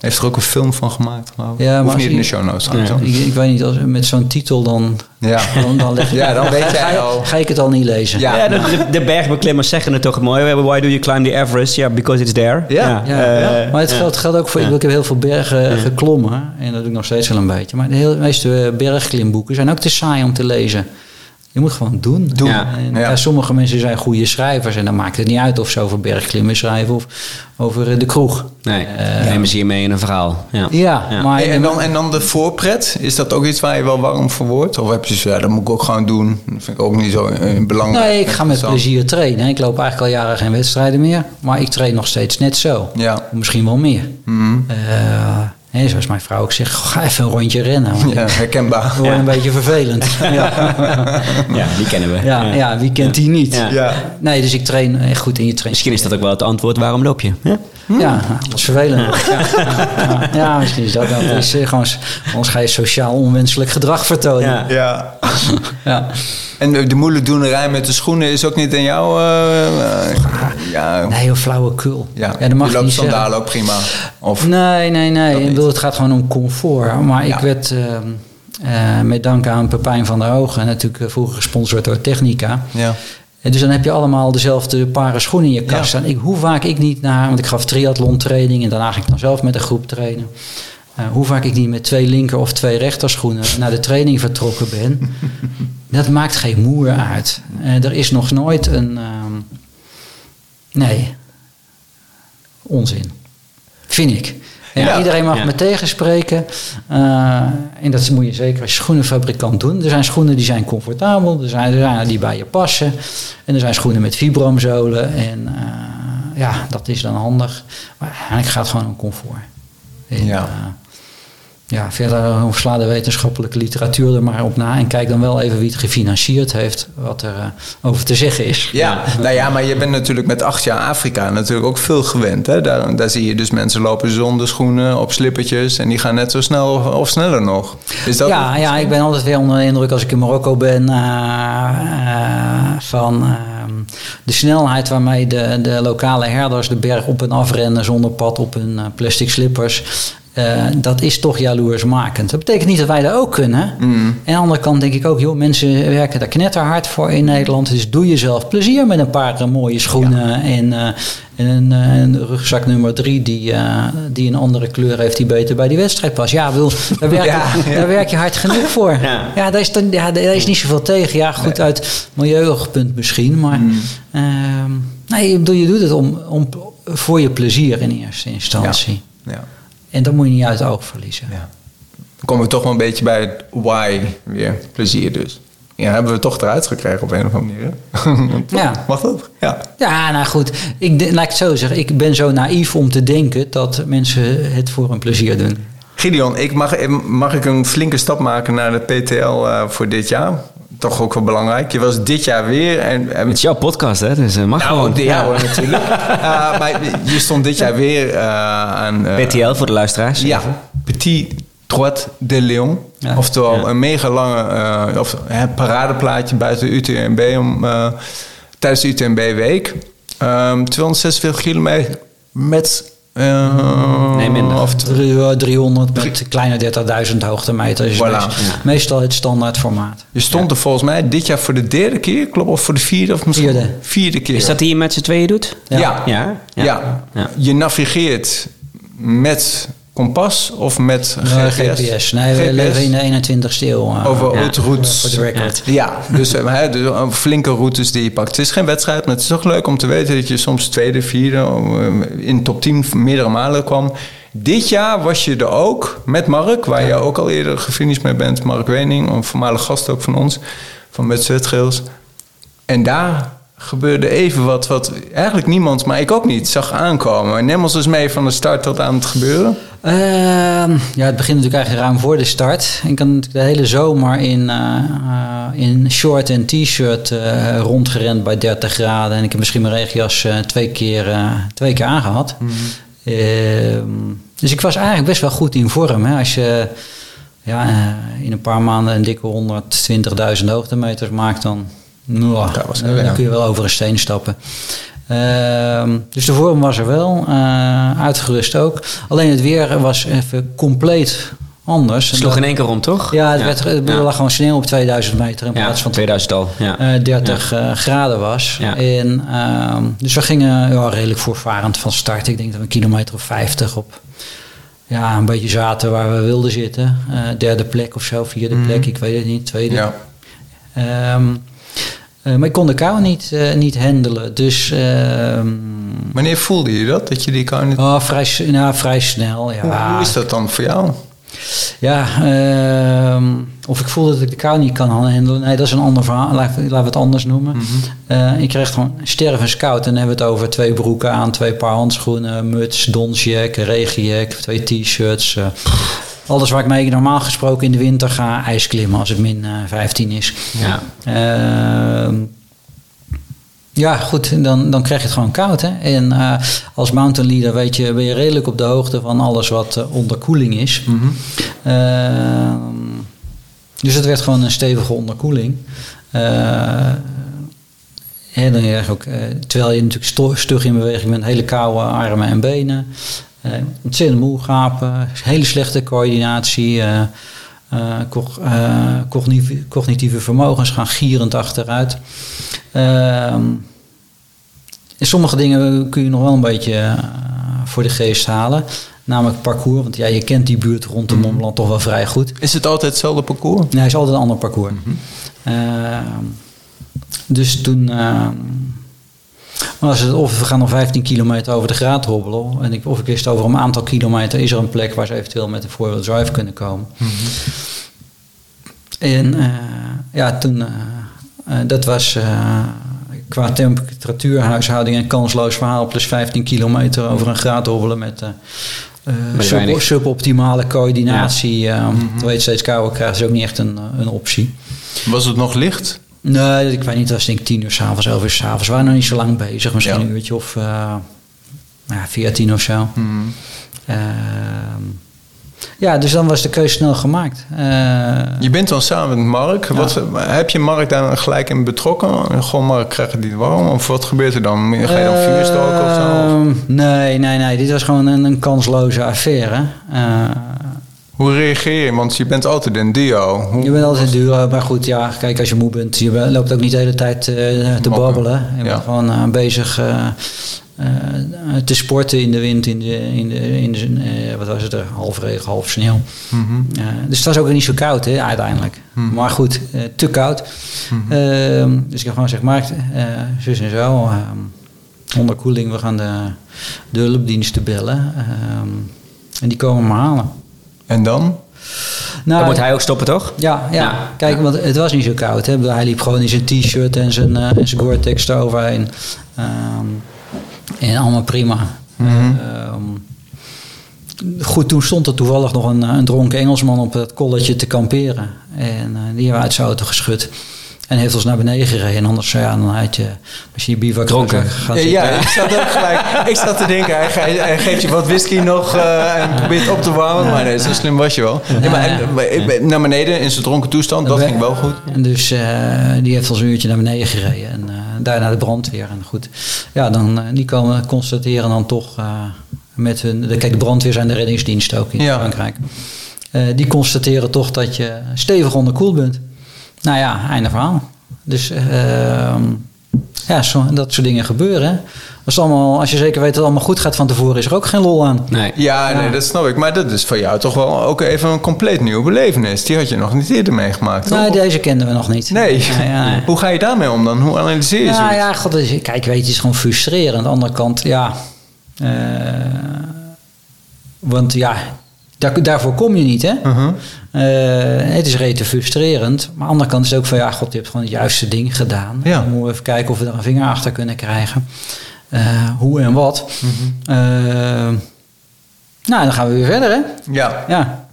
heeft er ook een film van gemaakt, geloof ik. Ja, maar niet in de show notes. Ik, ik weet niet, als, met zo'n titel dan, Ja. dan, dan, leg ik- Ja, dan weet ga, jij al. Ga ik het al niet lezen. Ja. Ja, de, de, de bergbeklimmers zeggen het toch mooi. Why do you climb the Everest? Ja, because it's there. Ja. Ja, eh, maar het geldt, geldt ook voor. Ik heb heel veel bergen geklommen. En dat doe ik nog steeds wel een beetje. Maar de heel- meeste eh, bergklimboeken zijn ook te saai om te lezen. Je moet gewoon doen. Doen. Ja. En, Ja. ja, sommige mensen zijn goede schrijvers. En dan maakt het niet uit of ze over bergklimmen schrijven of over eh, de kroeg. Nee, Eh, nemen ze hiermee in een verhaal. Ja. Ja, Ja. maar en, dan, en dan de voorpret, is dat ook iets waar je wel warm voor wordt? Of heb je zo, ja, dat moet ik ook gewoon doen. Dat vind ik ook niet zo eh, belangrijk. Nee, ik ga met plezier trainen. Ik loop eigenlijk al jaren geen wedstrijden meer. Maar ik train nog steeds net zo. Ja. Misschien wel meer. Eh, hè, zoals mijn vrouw ook zegt, ga even een rondje rennen. Ja, herkenbaar. Het wordt Ja. een beetje vervelend. Ja. Ja, die kennen we. Ja, ja, wie kent die niet? Ja. Ja. Nee, dus ik train echt goed in je train. Misschien is dat ook wel het antwoord. Waarom loop je? Ja? Ja, dat is vervelend. Ja, ja, ja, misschien is dat wel. Het is eh, gewoon, anders ga je sociaal onwenselijk gedrag vertonen. Ja. Ja. Ja. En de, de moeilijk doenerij met de schoenen is ook niet in jou? eh, eh, ja, Nee, joh, flauwekul. ja. ja, dat mag je loopt sandalen ook prima. Of, Nee, nee, nee. Bedoel, het gaat gewoon om comfort. Maar Ja. ik werd eh, met dank aan Pepijn van der Hogen... natuurlijk eh, vroeger gesponsord door Technica... ja. En dus dan heb je allemaal dezelfde paren schoenen in je kast Ja. staan. Ik, hoe vaak ik niet naar, want ik gaf triathlon training en daarna ging ik dan zelf met een groep trainen. Eh, hoe vaak ik niet met twee linker of twee rechterschoenen naar de training vertrokken ben. dat maakt geen moer uit. Eh, er is nog nooit een. ehm, nee. Onzin. Vind ik. En Ja. iedereen mag me tegenspreken. Eh, en dat moet je zeker als schoenenfabrikant doen. Er zijn schoenen die zijn comfortabel. Er zijn, er zijn die bij je passen. En er zijn schoenen met vibramzolen. En eh, ja, dat is dan handig. Maar eigenlijk gaat het gewoon om comfort. En, Ja. Ja, verder eh, sla de wetenschappelijke literatuur er maar op na. En kijk dan wel even wie het gefinancierd heeft. Wat er eh, over te zeggen is. Ja, nou ja, maar je bent natuurlijk met acht jaar Afrika natuurlijk ook veel gewend. Hè? Daar, daar zie je dus mensen lopen zonder schoenen, op slippertjes. En die gaan net zo snel of, of sneller nog. Is dat ja, ja, ik ben altijd weer onder de indruk als ik in Marokko ben eh, eh, van ehm, de snelheid waarmee de, de lokale herders de berg op en af rennen zonder pad op hun eh, plastic slippers. Eh, dat is toch jaloersmakend. Dat betekent niet dat wij dat ook kunnen. Mm. En aan de andere kant denk ik ook, joh, mensen werken daar knetterhard voor in Nederland. Dus doe jezelf plezier met een paar eh, mooie schoenen en, eh, en een, een rugzak nummer drie die, die een andere kleur heeft die beter bij die wedstrijd past. Ja, wil, daar, werk, Ja, ja. daar werk je hard genoeg voor. Ja. Daar is, dan, ja, daar is niet zoveel tegen. Ja, goed, uit milieuoogpunt misschien. Maar Mm. ehm, nee, bedoel, je doet het om, om, voor je plezier in eerste instantie. Ja. En dat moet je niet uit het oog verliezen. ja. Dan komen we toch wel een beetje bij het why weer. Plezier dus. Ja, hebben we toch eruit gekregen op een of andere manier. Ja. Mag dat? Ja. Ja, nou goed. Ik, laat ik het zo zeggen. Ik ben zo naïef om te denken dat mensen het voor een plezier doen. Gideon, ik mag, mag ik een flinke stap maken naar de PTL eh, voor dit jaar? Toch ook wel belangrijk. Je was dit jaar weer. En, en Het is jouw podcast, hè? Dus eh, mag Nou, gewoon. de jouwe natuurlijk. Uh, maar je stond dit jaar weer uh, aan... Uh, PTL voor de luisteraars. Ja, Petit Droit de Leon. Ja. Oftewel Ja. een mega lange of, hè, paradeplaatje buiten UTMB om, tijdens de UTMB-week. Um, 246 kilometer met Eh, Nee, minder. Of Drie- eh, 300 met kleine 30.000 hoogtemeters. is Voilà. Meestal het standaard formaat. Je stond er volgens mij dit jaar voor de derde keer, klopt? Of voor de vierde of misschien? Vierde. Vierde keer. Is dat die je met z'n tweeën doet? Ja. Ja. Ja. Ja? Ja. Je navigeert met kompas of met GPS? GPS. Nee, we GPS? leven in de 21ste eeuw. eh, Over Ja. autoroutes. Voor de record. Ja, dus, eh, hè, dus eh, flinke routes die je pakt. Het is geen wedstrijd, maar het is toch leuk om te weten dat je soms tweede, vierde, in top 10 meerdere malen kwam. Dit jaar was je er ook met Mark, waar je ook al eerder gefinished mee bent. Mark Wening, een voormalig gast ook van ons, van met Zwetgeels. En daar gebeurde even wat, wat eigenlijk niemand, maar ik ook niet, zag aankomen. En neem ons dus mee van de start tot aan het gebeuren. Ehm, ja, het begint natuurlijk eigenlijk ruim voor de start. Ik had natuurlijk de hele zomer in, eh, eh, in short en t-shirt eh, rondgerend bij 30 graden. En ik heb misschien mijn regenjas twee, keer, twee keer aangehad. Ehm, dus ik was eigenlijk best wel goed in vorm. Hè. Als je ja, in een paar maanden een dikke 120.000 hoogtemeters maakt, dan, nou, was dan, kun je wel over een steen stappen. Ehm, dus de vorm was er wel, eh, uitgerust ook. Alleen het weer was even compleet anders. Het sloeg in één keer om, toch? Ja, het, werd, het ja. lag gewoon sneeuw op 2000 meter in Ja, plaats van 2000 al. Ja. eh, 30 eh, graden was. En, ehm, dus we gingen ja, redelijk voorvarend van start. Ik denk dat we een kilometer of 50 op ja, een beetje zaten waar we wilden zitten. Eh, derde plek of zo, vierde plek, ik weet het niet, tweede. Ja. Eh, maar ik kon de kou niet, eh, niet handelen. Dus ehm, Wanneer voelde je dat, dat je die kan niet... oh, vrij, nou, vrij snel. Ja, Hoe, hoe is dat dan voor jou? Ja, ehm, of ik voel dat ik de kou niet kan handelen. Nee, dat is een ander verhaal. Laten we het anders noemen. Eh, ik kreeg gewoon stervenskoud. En dan hebben we het over twee broeken aan, twee paar handschoenen, muts, donsjack, regenjack, twee t-shirts. eh, alles waar ik mee normaal gesproken in de winter ga ijsklimmen als het min eh, 15 is. Ja. Ehm, ja, goed, dan, dan krijg je het gewoon koud. Hè? En eh, als mountain leader weet je, ben je redelijk op de hoogte van alles wat eh, onderkoeling is. Ehm, dus het werd gewoon een stevige onderkoeling. En dan krijg je ook, terwijl je natuurlijk stug in beweging bent, hele koude armen en benen. Eh, ontzettend moe gapen, hele slechte coördinatie. eh, eh, cog- cognitieve, cognitieve vermogens gaan gierend achteruit. Ehm, en sommige dingen kun je nog wel een beetje voor de geest halen. Namelijk parcours, want ja, je kent die buurt rondom Mont Blanc toch wel vrij goed. Is het altijd hetzelfde parcours? Nee, het is altijd een ander parcours. Ehm, dus toen ehm, was het of we gaan nog 15 kilometer over de graad hobbelen. En ik, of ik wist over een aantal kilometer is er een plek waar ze eventueel met een four-wheel drive kunnen komen. En eh, ja, toen, eh, eh, dat was eh, qua temperatuurhuishouding een kansloos verhaal. Plus 15 kilometer over een graad hobbelen met sub- suboptimale coördinatie. eh, Terwijl je het steeds kouder krijgt, is ook niet echt een, een optie. Was het nog licht? Nee, ik weet niet, het was denk ik tien uur s'avonds, elf uur s'avonds. We waren nog niet zo lang bezig, misschien Ja. een uurtje of uh, ja, 14 of zo. Ehm, ja, dus dan was de keuze snel gemaakt. Eh, Je bent dan samen met Mark. Wat, heb je Mark daar gelijk in betrokken? Gewoon Mark, krijg je die warm? Of wat gebeurt er dan? Ga je dan vuur stoken of zo? ehm, nee, nee, nee. Dit was gewoon een, een kansloze affaire. Hoe reageer je? Want je bent altijd een duo. Hoe, je bent altijd duur, maar goed, ja, kijk, als je moe bent, je loopt ook niet de hele tijd eh, te babbelen. Je Ja. bent gewoon eh, bezig eh, te sporten in de wind, in de, in de, in de wat was het er, half regen, half sneeuw. Mhm. Eh, dus het was ook niet zo koud, hè, uiteindelijk. Maar goed, te koud. Ehm, dus ik heb gewoon gezegd, Mark, eh, zus en zo, ehm, onderkoeling, we gaan de, de hulpdiensten bellen. Ehm, en die komen me halen. En dan? Nou, Dan moet hij ook stoppen, toch? ja, ja. Ja. kijk, want het was niet zo koud. Hè. Hij liep gewoon in zijn t-shirt en zijn, eh, en zijn Gore-Tex eroverheen. Ehm, en allemaal prima. Ehm, goed, toen stond er toevallig nog een, een dronken Engelsman op het kolletje te kamperen. En eh, die hebben we uit zijn auto geschud. En heeft ons naar beneden gereden. En anders ja, dan had je, je bivak Ja, zitten. ja, ik zat ook gelijk. Ik zat te denken, hij, ge- hij geeft je wat whisky nog eh, en probeert op te warmen. Maar nee, zo slim was je wel. Ja, maar, en, naar beneden in zijn dronken toestand, dat ging wel goed. En dus eh, die heeft ons een uurtje naar beneden gereden. En eh, daarna de brandweer. En goed, ja, dan, die komen constateren dan toch eh, met hun, de, kijk, de brandweer zijn de reddingsdienst ook in Ja. Frankrijk. Eh, die constateren toch dat je stevig onderkoeld bent. Nou ja, einde verhaal. Dus ehm, ja, zo, dat soort dingen gebeuren. hè. Als, allemaal, als je zeker weet dat het allemaal goed gaat van tevoren, is er ook geen lol aan. Nee. Ja, nee, dat snap ik. Maar dat is voor jou toch wel ook even een compleet nieuwe belevenis. Die had je nog niet eerder meegemaakt, toch? Nee, deze kenden we nog niet. Nee. Ja, ja. Hoe ga je daarmee om dan? Hoe analyseer je Ja, zoiets? ja, god, kijk, weet je, het is gewoon frustrerend. Aan de andere kant, ja. eh, want ja, daar, daarvoor kom je niet, hè? Mhm. Eh, het is rete frustrerend. Maar aan de andere kant is het ook van, ja, god, je hebt gewoon het juiste ding gedaan. Ja. Dan moeten we even kijken of we er een vinger achter kunnen krijgen. Eh, hoe en wat. Mhm. Eh, nou, dan gaan we weer verder, hè? Ja. Ja.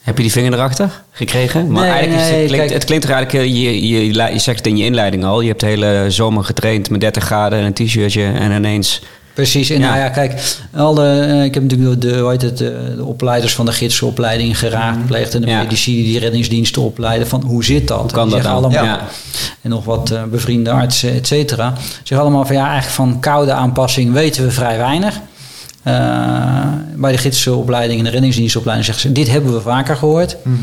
Heb je die vinger erachter gekregen? Maar Nee, eigenlijk is nee, het, klinkt, kijk- het klinkt er eigenlijk, je, je, je, je zegt het in je inleiding al. Je hebt de hele zomer getraind met 30 graden en een t-shirtje en ineens... Precies, en Ja. nou ja, kijk, alle, eh, ik heb natuurlijk de, hoe heet het, de, de opleiders van de gidsopleiding geraadpleegd en de Ja. medici die reddingsdiensten opleiden van hoe zit dat? Hoe kan dat zeggen dan? Allemaal, Ja. En nog wat eh, bevriende artsen, et cetera. Zeggen allemaal van ja, eigenlijk van koude aanpassing weten we vrij weinig. Eh, bij de gidsopleiding en de reddingsdienstopleiding zeggen ze, dit hebben we vaker gehoord. Mhm.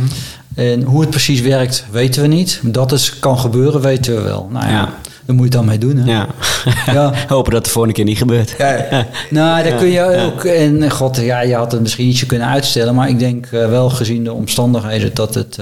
En hoe het precies werkt, weten we niet. Dat het kan gebeuren, weten we wel. Nou ja, Ja. daar moet je het dan mee doen. Hè? Ja. Ja. Hopen dat de volgende keer niet gebeurt. Ja, Nou, daar kun je ook. En eh, god, ja, je had het misschien ietsje kunnen uitstellen. Maar ik denk eh, wel gezien de omstandigheden dat het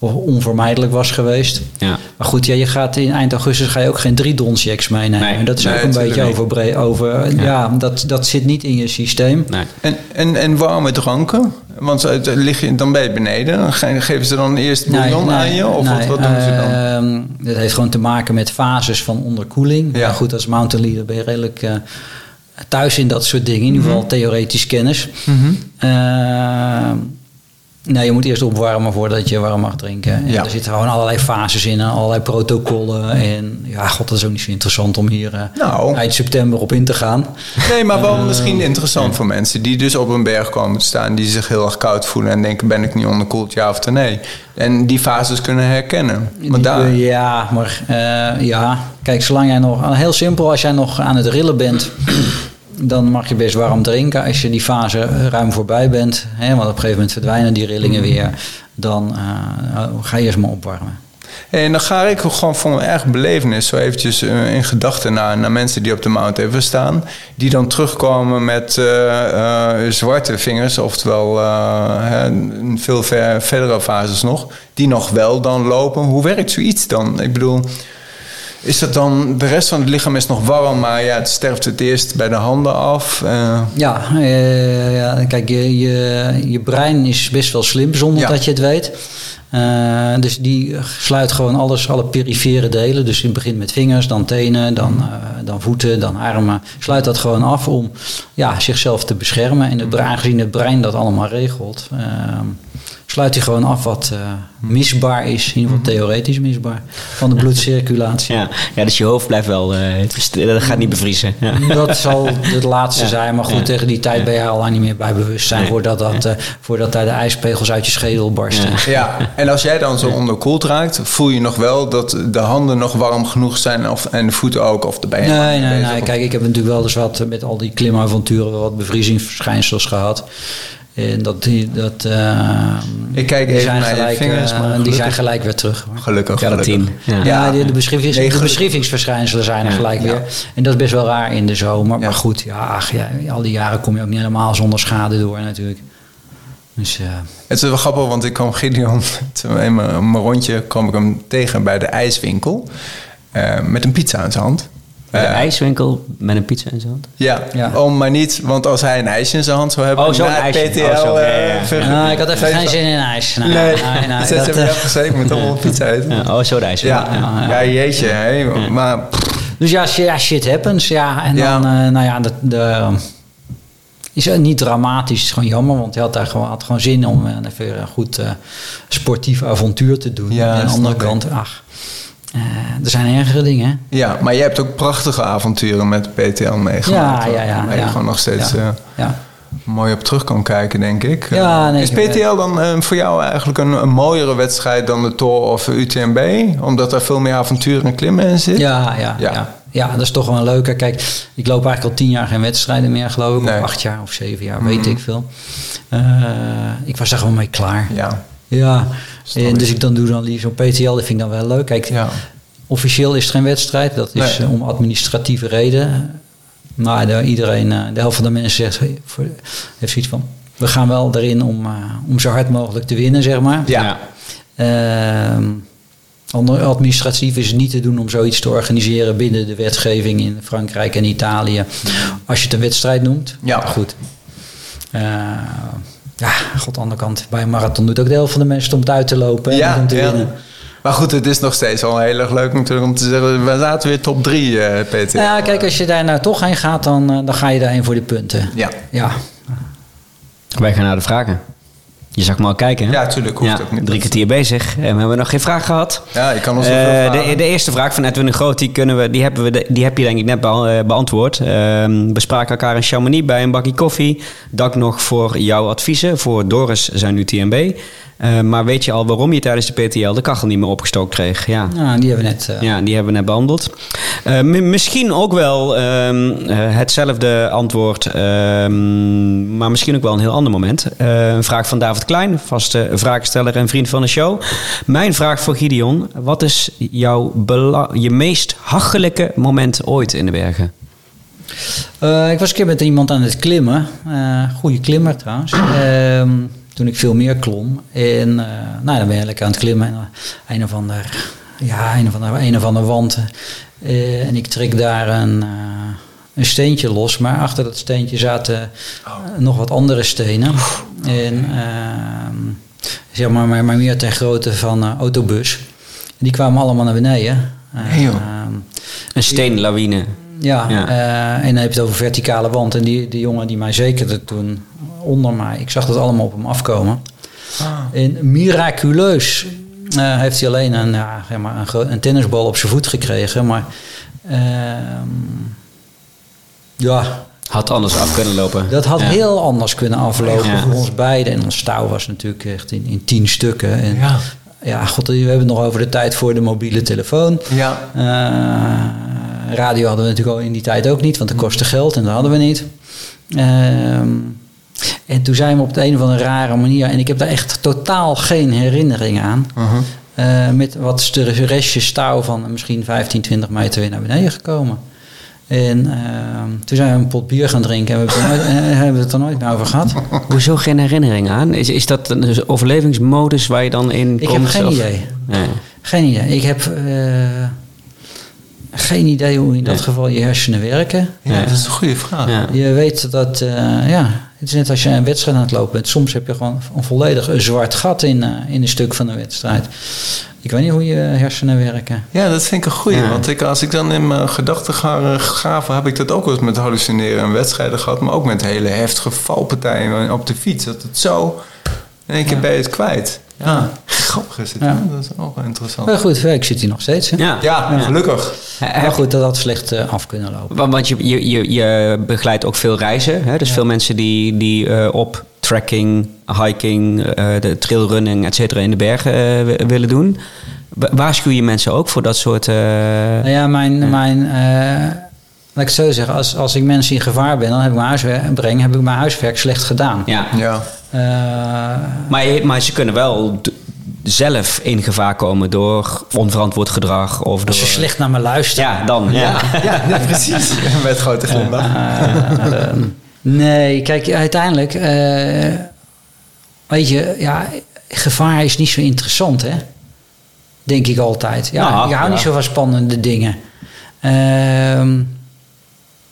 eh, onvermijdelijk was geweest. Ja. Maar goed, ja, je gaat in eind augustus ga je ook geen drie donchecks meenemen. Nee. En dat is Nee, ook een beetje overbre- over. Ja, Ja. dat, dat zit niet in je systeem. Nee. En, en, en warme dranken? Want uit- lig je, dan je beneden. Ge- Geven ze dan eerst bouillon aan je? Of wat, nee, wat doen ze dan? ehm, dat heeft gewoon te maken met fases van onderkoeling. Ja. Maar goed, als mountain leader ben je redelijk eh, thuis in dat soort dingen. In ieder Mhm. geval theoretisch kennis. Ehm, nee, je moet eerst opwarmen voordat je warm mag drinken. En Ja. Er zitten gewoon allerlei fases in allerlei protocollen. En ja, god, dat is ook niet zo interessant om hier eh, Nou. eind september op in te gaan. Nee, maar wel Eh, misschien interessant voor mensen die dus op een berg komen te staan, die zich heel erg koud voelen en denken: ben ik niet onderkoeld, ja of nee? En die fases kunnen herkennen. Daar, Ja, maar eh, ja. Kijk, zolang jij nog... Heel simpel, als jij nog aan het rillen bent... dan mag je best warm drinken. Als je die fase eh, ruim voorbij bent... Hè, want op een gegeven moment verdwijnen die rillingen weer... dan eh, ga je eerst maar opwarmen. En dan ga ik gewoon voor een erg belevenis zo eventjes eh, in gedachten naar, naar mensen die op de Mount Everest staan. Die dan terugkomen met zwarte vingers, oftewel veel ver, verdere fases nog. Die nog wel dan lopen. Hoe werkt zoiets dan? Ik bedoel, is dat dan, de rest van het lichaam is nog warm, maar ja, het sterft het eerst bij de handen af. Eh, Ja, eh, ja kijk, je, je, je brein is best wel slim zonder Ja. dat je het weet. Eh, dus die sluit gewoon alles, alle perifere delen. Dus het begint met vingers, dan tenen, dan, dan voeten, dan armen. Sluit dat gewoon af om ja, zichzelf te beschermen. En het aangezien het brein dat allemaal regelt, eh, sluit hij gewoon af wat eh, misbaar is. In ieder geval theoretisch misbaar. Van de bloedcirculatie. Ja. ja, dus je hoofd blijft wel... eh, dat gaat niet bevriezen. Ja. Dat zal het laatste Ja. zijn. Maar goed, Ja. tegen die tijd ben je al lang niet meer bij bewustzijn. Nee. Voordat, dat, eh, voordat daar de ijspegels uit je schedel barsten. Ja. Ja, en als jij dan zo onderkoeld raakt, voel je nog wel dat de handen nog warm genoeg zijn of, en de voeten ook, of de benen. Nee, nee, nee. Kijk, ik heb natuurlijk wel eens wat met al die klimavonturen wel wat bevriezingsverschijnsels gehad. En dat die, dat, eh, Ik kijk die even zijn naar je gelijk, vingers, eh, maar die zijn gelijk weer terug. hoor. Gelukkig. Keratine. gelukkig. Ja. Ja, de, de, Nee, de gelukkig. beschrivingsverschijnselen zijn er Ja. gelijk Ja. weer. En dat is best wel raar in de zomer. Ja. Maar goed, ja, ach, ja, al die jaren kom je ook niet helemaal zonder schade door natuurlijk. Dus eh, Het is wel grappig, want ik kwam Gideon, toen in mijn, rondje, kwam ik hem tegen bij de ijswinkel. eh, met een pizza in zijn hand. Bij de Eh, ijswinkel met een pizza in zijn hand. Ja, Ja. Oh, maar niet, want als hij een ijsje in zijn hand zou hebben... Oh, zo'n ijsje. PTL... Oh, zo, ja, eh, ja, ja. ver- nou, ik had even Geen- zin in ijs. Nou, Nee, nee, nee, dat dat, heb je eh, afgezegd. Ik moet toch wel een pizza eten. Ja, oh, zo de ijswinkel. Ja, ja, ja, ja. jeetje. Hè. Maar Dus ja, shit, ja, shit happens. Ja, en Ja. dan, eh, nou ja, de, de, is het niet dramatisch. Het is gewoon jammer, want hij had daar gewoon, had gewoon zin om eh, even een goed eh, sportief avontuur te doen. Ja, en aan de andere ik. kant, ach, eh, er zijn ergere dingen. ja, maar jij hebt ook prachtige avonturen met PTL meegemaakt. Ja, ja, ja, Waar je gewoon nog steeds Ja. eh, Ja. mooi op terug kan kijken, denk ik. Ja, Eh, nee, is PTL dan voor jou eigenlijk een, een mooiere wedstrijd dan de Tour of UTMB? Omdat er veel meer avonturen en klimmen in zit? Ja, ja, Ja. ja. dat is toch wel een leuke. Kijk, ik loop eigenlijk al tien jaar geen wedstrijden meer, geloof ik. Nee. Of acht jaar of zeven jaar, weet ik veel. Ik was er gewoon mee klaar. Ja. Ja, en dus ik dan doe dan die zo'n PTL, dat vind ik dan wel leuk. Kijk, Ja. officieel is het geen wedstrijd, dat is Nee. eh, om administratieve reden. Maar de, iedereen, eh, de helft van de mensen zegt, voor, heeft zoiets van, we gaan wel erin om, eh, om zo hard mogelijk te winnen, zeg maar. Ja. Ander- administratief is het niet te doen om zoiets te organiseren binnen de wetgeving in Frankrijk en Italië. Als je het een wedstrijd noemt. Ja. Goed. Ja, god, aan de andere kant. Bij een marathon doet ook de helft van de mensen om het uit te lopen en Ja, niet om te ja. winnen. Maar goed, het is nog steeds wel heel erg leuk natuurlijk om te zeggen... we zaten weer top 3, eh Peter. Ja, kijk, als je daar nou toch heen gaat, dan, eh, dan ga je daarheen voor de punten. Ja. Ja, Wij gaan naar de vragen. Je zag me al kijken, hè? Ja, tuurlijk, hoeft Ja, ook niet. Drie kwartier bezig en we hebben nog geen vraag gehad. Ja, je kan ons Eh, vragen. de, de eerste vraag van Edwin de Groot, die, kunnen we, die, hebben we, die heb je denk ik net eh, beantwoord. Ehm, we spraken elkaar in Chamonix bij een bakje koffie. Dank nog voor jouw adviezen. Voor Doris zijn nu TMB. Eh, maar weet je al waarom je tijdens de PTL de kachel niet meer opgestookt kreeg? Ja. nou, die hebben we net. eh, Ja, die hebben we net behandeld. Eh, mi- misschien ook wel ehm, eh, hetzelfde antwoord, ehm, maar misschien ook wel een heel ander moment. Eh, een vraag van David Klein, vaste vraagsteller en vriend van de show. Mijn vraag voor Gideon: wat is jouw je meest hachelijke moment ooit in de bergen? Eh, ik was een keer met iemand aan het klimmen. Eh goede klimmer trouwens. Ehm, toen ik veel meer klom. En eh, nou, dan ben je lekker aan het klimmen. En, een of ander, ja, een of ander, een of ander wand. En ik trek daar een, een steentje los. Maar achter dat steentje zaten eh, nog wat andere stenen. En ehm, zeg maar, maar, maar meer ter grootte van een autobus. Die kwamen allemaal naar beneden. Joh. Ehm, Een steenlawine. ja, Ja. eh, en dan heb je het over verticale wand. En die, die jongen die mij zekerde toen onder mij, ik zag dat allemaal op hem afkomen. Ah. En miraculeus eh, heeft hij alleen een, ja, zeg maar een, een tennisbal op zijn voet gekregen. Maar ehm, ja, Had anders af kunnen lopen. dat had Ja. heel anders kunnen aflopen Ja. voor ons beiden. En ons touw was natuurlijk echt in, in tien stukken. En, Ja. ja, god, we hebben het nog over de tijd voor de mobiele telefoon. Ja. Eh, radio hadden we natuurlijk al in die tijd ook niet, want dat kostte geld en dat hadden we niet. Ehm, en toen zijn we op de een of andere rare manier, en ik heb daar echt totaal geen herinnering aan, Mhm. eh, met wat st- restjes touw van misschien 15, 20 meter weer naar beneden gekomen. En ehm, toen zijn we een pot bier gaan drinken en we hebben het nooit, eh, hebben we het er nooit meer over gehad. Hoezo geen herinnering aan? Is, is dat een overlevingsmodus waar je dan in Ik komt? heb geen Of- idee. Nee. Geen idee. Ik heb eh, geen idee hoe in dat Nee. geval je hersenen werken. Ja, dat is een goede vraag. Ja. Je weet dat, eh, ja, het is net als je een wedstrijd aan het lopen bent. Soms heb je gewoon een volledig een zwart gat in, eh, in een stuk van de wedstrijd. Ik weet niet hoe je hersenen werken. Ja, dat vind ik een goeie. Ja. Want ik, als ik dan in mijn gedachten ga graven, heb ik dat ook wel eens met hallucineren en wedstrijden gehad. Maar ook met hele heftige valpartijen op de fiets. Dat het zo in één keer ben je het kwijt. Ja, grappig is het. Ja. Ja. Dat is ook wel interessant. Maar goed, ik zit hier nog steeds. Hè? Ja. Ja, gelukkig. Maar goed, dat had slecht eh, af kunnen lopen. Want, want je, je, je, je begeleidt ook veel reizen. Hè? Dus veel mensen die, die eh, op trekking, hiking, eh, de trailrunning, et cetera, in de bergen eh, wi- willen doen. Wa- Waarschuw je mensen ook voor dat soort... eh, Nou ja, mijn, mijn eh, laat ik het zo zeggen, als, als ik mensen in gevaar ben, dan heb ik mijn huiswerk, breng, heb ik mijn huiswerk slecht gedaan. ja. Ja. Eh, Maar, maar ze kunnen wel zelf in gevaar komen door onverantwoord gedrag of door... als je slecht naar me luistert. Ja, dan. Ja. Ja, ja, precies. Met grote glimlach. Nee, kijk, uiteindelijk, eh, weet je, ja, gevaar is niet zo interessant, hè? Denk ik altijd. Ja, Nou, ik hou ja. niet zo van spannende dingen. Ehm,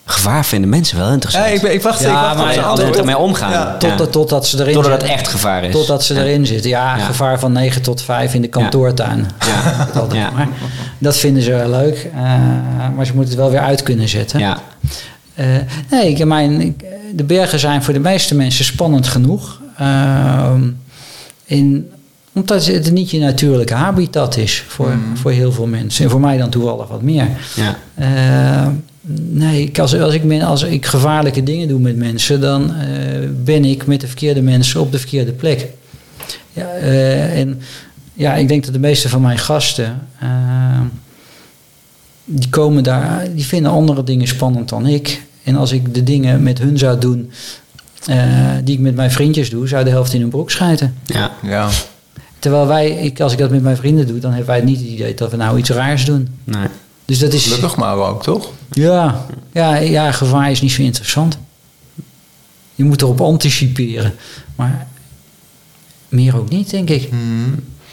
Gevaar vinden mensen wel interessant. Ja, ik, ben- ik wacht, Ja, ik wacht maar zijn altijd ermee omgaan. Ja. tot, Ja. Totdat ze erin Totdat zitten. het echt gevaar is. Totdat ze Ja. erin zitten. Ja, Ja. gevaar van 9 tot 5 in de kantoortuin. Ja. Dat, Ja. maar dat vinden ze wel leuk. eh, maar ze moeten het wel weer uit kunnen zetten. Ja. Eh, nee, ik, mijn, ik- de bergen zijn voor de meeste mensen spannend genoeg. Ehm, in, omdat het niet je natuurlijke habitat is voor, voor heel veel mensen. En voor mij dan toevallig wat meer. Ja. Eh, nee, als, als, ik, men- als ik gevaarlijke dingen doe met mensen, dan eh, ben ik met de verkeerde mensen op de verkeerde plek. Ja, eh, en ja, ik denk dat de meeste van mijn gasten. eh, die komen daar, die vinden andere dingen spannend dan ik. En als ik de dingen met hun zou doen eh, die ik met mijn vriendjes doe, zou de helft in hun broek schijten. Ja. Ja. Terwijl wij, ik, als ik dat met mijn vrienden doe, dan hebben wij niet het idee dat we nou iets raars doen. Nee. Dus dat is. Gelukkig maar ook, toch? Ja, ja, ja, gevaar is niet zo interessant. Je moet erop anticiperen. Maar meer ook niet, denk ik.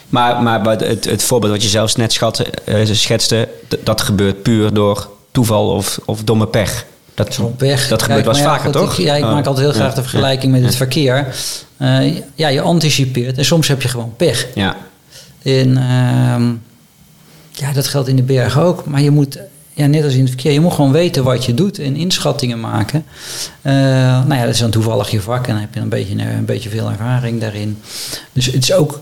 Maar, maar bij het, het voorbeeld wat je zelfs net schat, eh, schetste, dat gebeurt puur door toeval of, of domme pech. Dat, Zo'n pech. dat gebeurt wel vaker, goed, toch? Ik, ja, ik Oh, maak altijd heel graag de vergelijking met het verkeer. Eh, ja, je anticipeert en soms heb je gewoon pech. Ja, En ehm, ja, dat geldt in de bergen ook. Maar je moet, ja, net als in het verkeer, je moet gewoon weten wat je doet en inschattingen maken. Eh, nou ja, dat is dan toevallig je vak en dan heb je een beetje, een beetje veel ervaring daarin. Dus het is ook,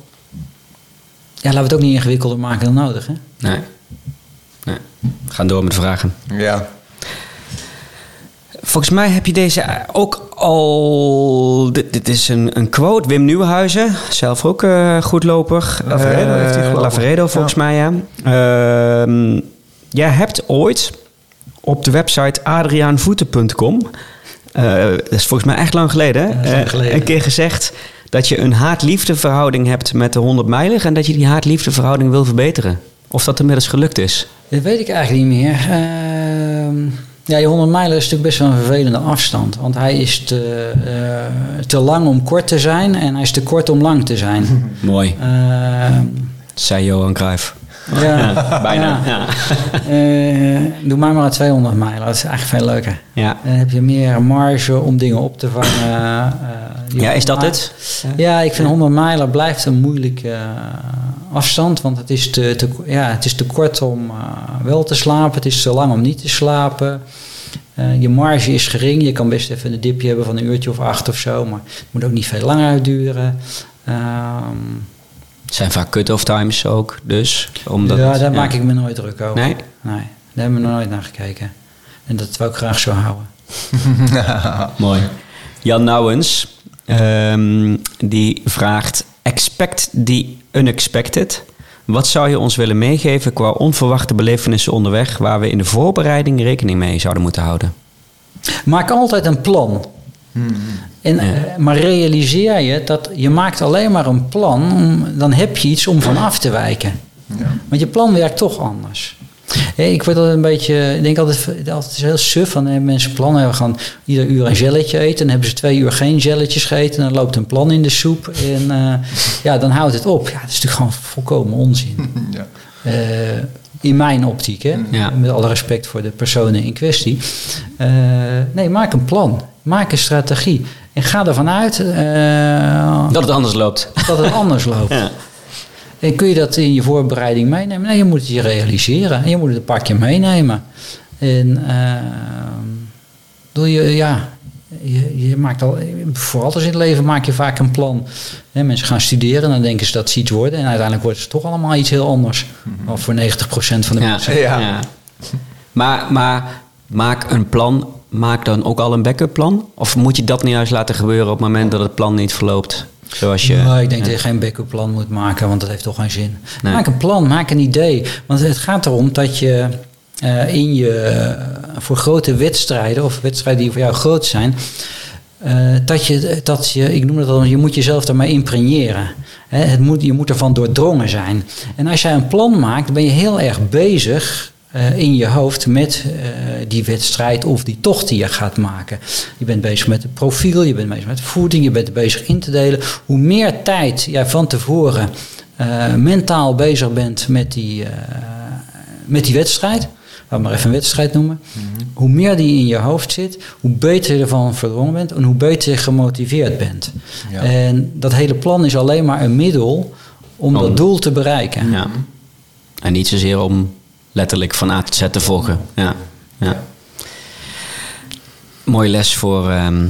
ja, laten we het ook niet ingewikkelder maken dan nodig. Hè? nee. nee. We gaan door met de vragen. Ja. Volgens mij heb je deze ook al. Dit, dit is een, een quote. Wim Nieuwenhuizen, zelf ook eh goedloper. Lavaredo heeft hij Eh, volgens mij, ja. Ehm, jij hebt ooit op de website adriaanvoeten.com. eh, dat is volgens mij echt lang geleden? Ja, lang een keer gezegd dat je een haat-liefde verhouding hebt met de 100 mijler en dat je die haat-liefde verhouding wil verbeteren. Of dat inmiddels gelukt is. Dat weet ik eigenlijk niet meer. Ehm, ja, je 100 mijlen is natuurlijk best wel een vervelende afstand. Want hij is te, eh, te lang om kort te zijn en hij is te kort om lang te zijn. Mooi, Ehm, zei Johan Cruijff. ja, Bijna. Ja. Ja. Eh, doe maar maar 200 mijlen. Dat is eigenlijk veel leuker. Ja. Dan heb je meer marge om dingen op te vangen. Ja, is dat het? Ja, ik vind 100 mijlen blijft een moeilijke eh, afstand. Want het is te, te, ja, het is te kort om eh, wel te slapen. Het is te lang om niet te slapen. Eh, je marge is gering. Je kan best even een dipje hebben van een uurtje of acht of zo. Maar het moet ook niet veel langer duren. Ehm, Het zijn vaak cut-off times ook, dus. Omdat, ja, daar ja. maak ik me nooit druk over. Nee? Nee, daar hebben we nog nooit naar gekeken. En dat wil ik graag zo houden. Mooi. Jan Nouwens, ehm, die vraagt... Expect the unexpected. Wat zou je ons willen meegeven qua onverwachte belevenissen onderweg... waar we in de voorbereiding rekening mee zouden moeten houden? Maak altijd een plan. En, eh, maar realiseer je dat je maakt alleen maar een plan, om, dan heb je iets om van af te wijken. Want je plan werkt toch anders. Hé, ik word altijd een beetje, ik denk altijd, altijd het is heel suf van hè, mensen plannen. We gaan ieder uur een gelletje eten. Dan hebben ze twee uur geen gelletjes gegeten. Dan loopt een plan in de soep. En eh, ja, dan houdt het op. Ja, dat is natuurlijk gewoon volkomen onzin. ja. Eh, in mijn optiek, hè? Ja. met alle respect voor de personen in kwestie. Eh, nee, maak een plan. Maak een strategie. En ga ervan uit eh, Dat het anders loopt. dat het anders loopt. Ja. En kun je dat in je voorbereiding meenemen? Nee, je moet het je realiseren. En je moet het een pakje meenemen. En eh, doe je, ja, je, je maakt al, voor alles in het leven maak je vaak een plan. Hè, mensen gaan studeren, dan denken ze dat ze iets worden. En uiteindelijk wordt het toch allemaal iets heel anders. Of voor 90% van de Ja. mensen. Ja. Maar, maar maak een plan. Maak dan ook al een backup plan? Of moet je dat niet juist laten gebeuren op het moment dat het plan niet verloopt? Zoals je... Nee, ik denk dat je geen backup plan moet maken, want dat heeft toch geen zin. Nee. Maak een plan, maak een idee. Want het gaat erom dat je eh, in je, voor grote wedstrijden, of wedstrijden die voor jou groot zijn, eh, dat, je, dat je, ik noem het al, je moet jezelf daarmee impregneren. Het moet, je moet ervan doordrongen zijn. En als jij een plan maakt, ben je heel erg bezig eh, in je hoofd met eh, die wedstrijd of die tocht die je gaat maken. Je bent bezig met het profiel, je bent bezig met voeding, je bent bezig in te delen. Hoe meer tijd jij van tevoren eh, mentaal bezig bent met die, met die wedstrijd, laten we maar even een wedstrijd noemen. Hoe meer die in je hoofd zit, hoe beter je ervan verdrongen bent en hoe beter je gemotiveerd bent. Ja. En dat hele plan is alleen maar een middel om Om- dat doel te bereiken. Ja. En niet zozeer om letterlijk van A tot Z te volgen. Ja. ja. Mooie les voor, ehm,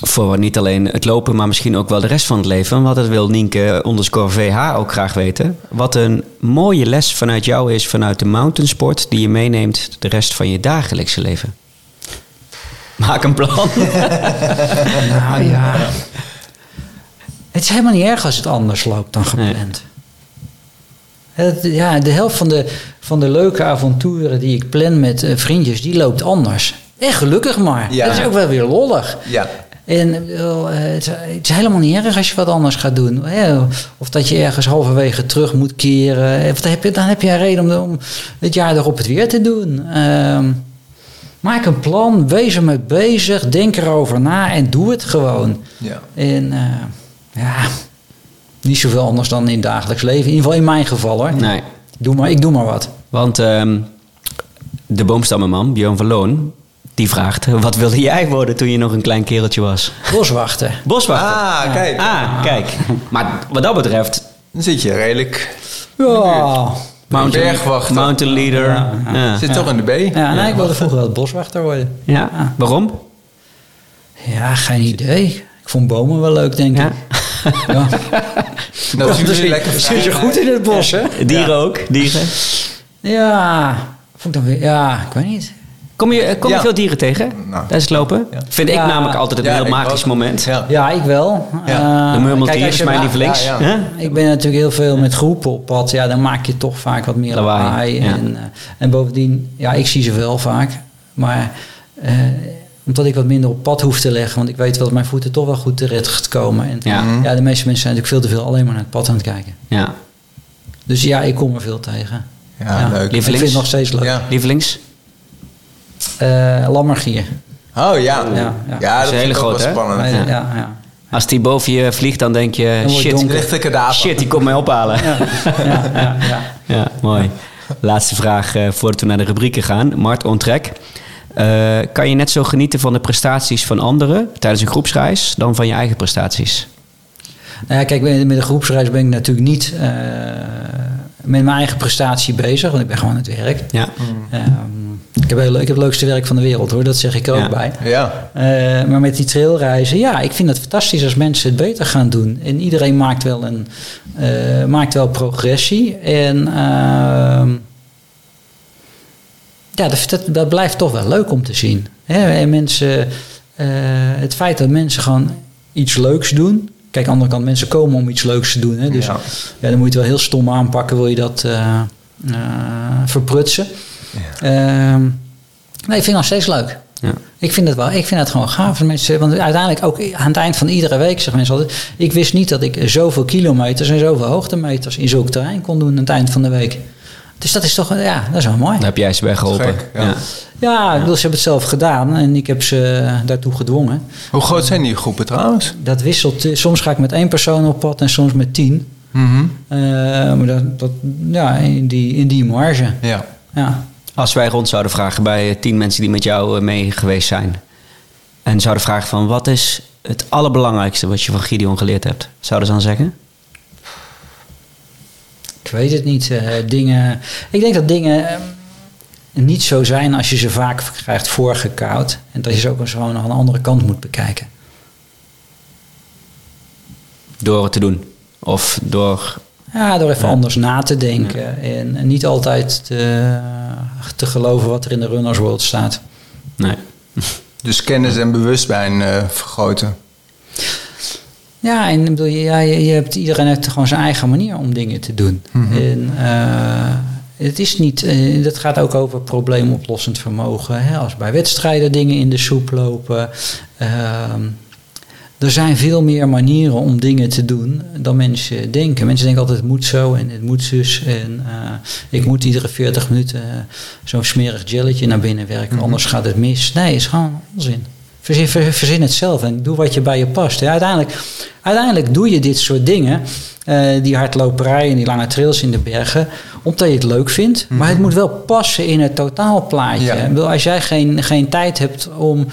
voor niet alleen het lopen, maar misschien ook wel de rest van het leven. Want dat wil Nienke underscore VH ook graag weten. Wat een mooie les vanuit jou is, vanuit de mountainsport, die je meeneemt de rest van je dagelijkse leven. Maak een plan. Nou ja. Het is helemaal niet erg als het anders loopt dan gepland. Ja, de helft van de, van de leuke avonturen die ik plan met eh, vriendjes, die loopt anders. En gelukkig maar. Ja. Dat is ook wel weer lollig. Ja. En bedoel, eh, het, is, het is helemaal niet erg als je wat anders gaat doen. Of dat je ergens halverwege terug moet keren. Of dan, heb je, dan heb je een reden om, om het jaar erop het weer te doen. Ehm, maak een plan, wees ermee bezig, denk erover na en doe het gewoon. Ja. En eh, ja, niet zoveel anders dan in het dagelijks leven. In ieder geval in mijn geval hoor. Nee. Doe maar, ik doe maar wat. Want ehm, de boomstammenman, Björn van Loon, die vraagt... Wat wilde jij worden toen je nog een klein kereltje was? Boswachter. Boswachter. Ah, kijk. Ah, kijk. Maar wat dat betreft... Dan zit je redelijk... Ja, Mountain, Bergwachter. mountain leader. Ja, Ja, Zit toch in de B? ja nee, ik wilde vroeger wel boswachter worden. Ja. Waarom? Ja, geen idee. Ik vond bomen wel leuk, denk ik. Ja. Ja. Dat is jullie lekker zit je goed in het bos, hè? Dieren ook? Dieren? Ja, vond ik dan weer... Ja, ik weet niet. Kom je, kom je Ja. veel dieren tegen Nou. tijdens het lopen? Ja. Vind ik Ja. namelijk altijd een Ja, heel magisch ook. moment. Ja. Ja, ik wel. Ja. Eh, De murmeldier is mijn lievelings. ja, ja. Hè? Ik ben natuurlijk heel veel met groepen op pad. Ja, dan maak je toch vaak wat meer Lawaai. En, eh, en bovendien, ja, ik zie ze wel vaak. Maar eh, omdat ik wat minder op pad hoef te leggen. Want ik weet wel dat mijn voeten toch wel goed terecht komen. En Ja. ja, de meeste mensen zijn natuurlijk veel te veel alleen maar naar het pad aan het kijken. Ja. Dus ja, ik kom er veel tegen. Ja, leuk. Ik Lievelings? vind het nog steeds leuk. Ja. Lievelings? Eh, lammergier. Oh ja. Ja, Ja, ja. dat een is hele ook wel grote, spannend. Ja, Ja. Als die boven je vliegt, dan denk je... Dan shit, donker. Shit, die komt mij ophalen. Ja, ja, ja, ja. Ja, mooi. Laatste vraag eh, voordat we naar de rubrieken gaan. Mart Ontrek. Eh, kan je net zo genieten van de prestaties van anderen tijdens een groepsreis dan van je eigen prestaties? Nou ja, kijk, met de groepsreis ben ik natuurlijk niet met mijn eigen prestatie bezig, want ik ben gewoon aan het werk. Ja. Ehm, ik, heb heel, ik heb het leukste werk van de wereld hoor, dat zeg ik er ook Ja. bij. Ja. Eh, maar met die trailreizen, ja, ik vind het fantastisch als mensen het beter gaan doen. En iedereen maakt wel, een, eh, maakt wel progressie. En ehm, ja, dat, dat, dat blijft toch wel leuk om te zien. Hè? En mensen, eh, het feit dat mensen gewoon iets leuks doen. Kijk, aan de andere kant, mensen komen om iets leuks te doen. Hè? Dus Ja. ja. dan moet je het wel heel stom aanpakken, wil je dat eh, eh, verprutsen. Ehm, nee, ik vind het nog steeds leuk. Ja. Ik vind het wel, ik vind het gewoon gaaf. Mensen, want uiteindelijk ook aan het eind van iedere week zeggen mensen altijd... ik wist niet dat ik zoveel kilometers en zoveel hoogtemeters in zulk terrein kon doen aan het eind van de week. Dus dat is toch, ja, dat is wel mooi. Daar heb jij ze bij geholpen. Gek, ja. ja. Ja, ik bedoel, ze hebben het zelf gedaan en ik heb ze daartoe gedwongen. Hoe groot zijn die groepen trouwens? Dat wisselt. eh, Soms ga ik met één persoon op pad en soms met tien. Mhm. Eh, maar dat, dat, ja, in die, in die marge. Ja. Ja. Als wij rond zouden vragen bij eh, tien mensen die met jou mee geweest zijn. En zouden vragen van wat is het allerbelangrijkste wat je van Gideon geleerd hebt? Zouden ze dan zeggen? Ik weet het niet. eh, dingen, ik denk dat dingen eh, niet zo zijn als je ze vaak krijgt voorgekoud. En dat je ze ook eens gewoon nog aan de andere kant moet bekijken. Door het te doen. Of door... Ja, door even Ja. anders na te denken. En, en niet altijd te, te geloven wat er in de Runners World staat. Nee. Dus kennis en bewustzijn eh, vergroten. Ja, en bedoel, ja, je, je hebt, iedereen heeft gewoon zijn eigen manier om dingen te doen. En eh, het is niet, eh, dat gaat ook over probleemoplossend vermogen. Hè? Als bij wedstrijden dingen in de soep lopen. Ehm, er zijn veel meer manieren om dingen te doen dan mensen denken. Mensen denken altijd het moet zo en het moet zus. En eh, ik moet iedere 40 minuten zo'n smerig jelletje naar binnen werken, anders gaat het mis. Nee, is gewoon onzin. Verzin, ver- verzin het zelf en doe wat je bij je past. Ja, uiteindelijk, uiteindelijk doe je dit soort dingen, eh, die hardloperij en die lange trails in de bergen, omdat je het leuk vindt. Maar het moet wel passen in het totaalplaatje. Ja. Bedoel, als jij geen, geen tijd hebt om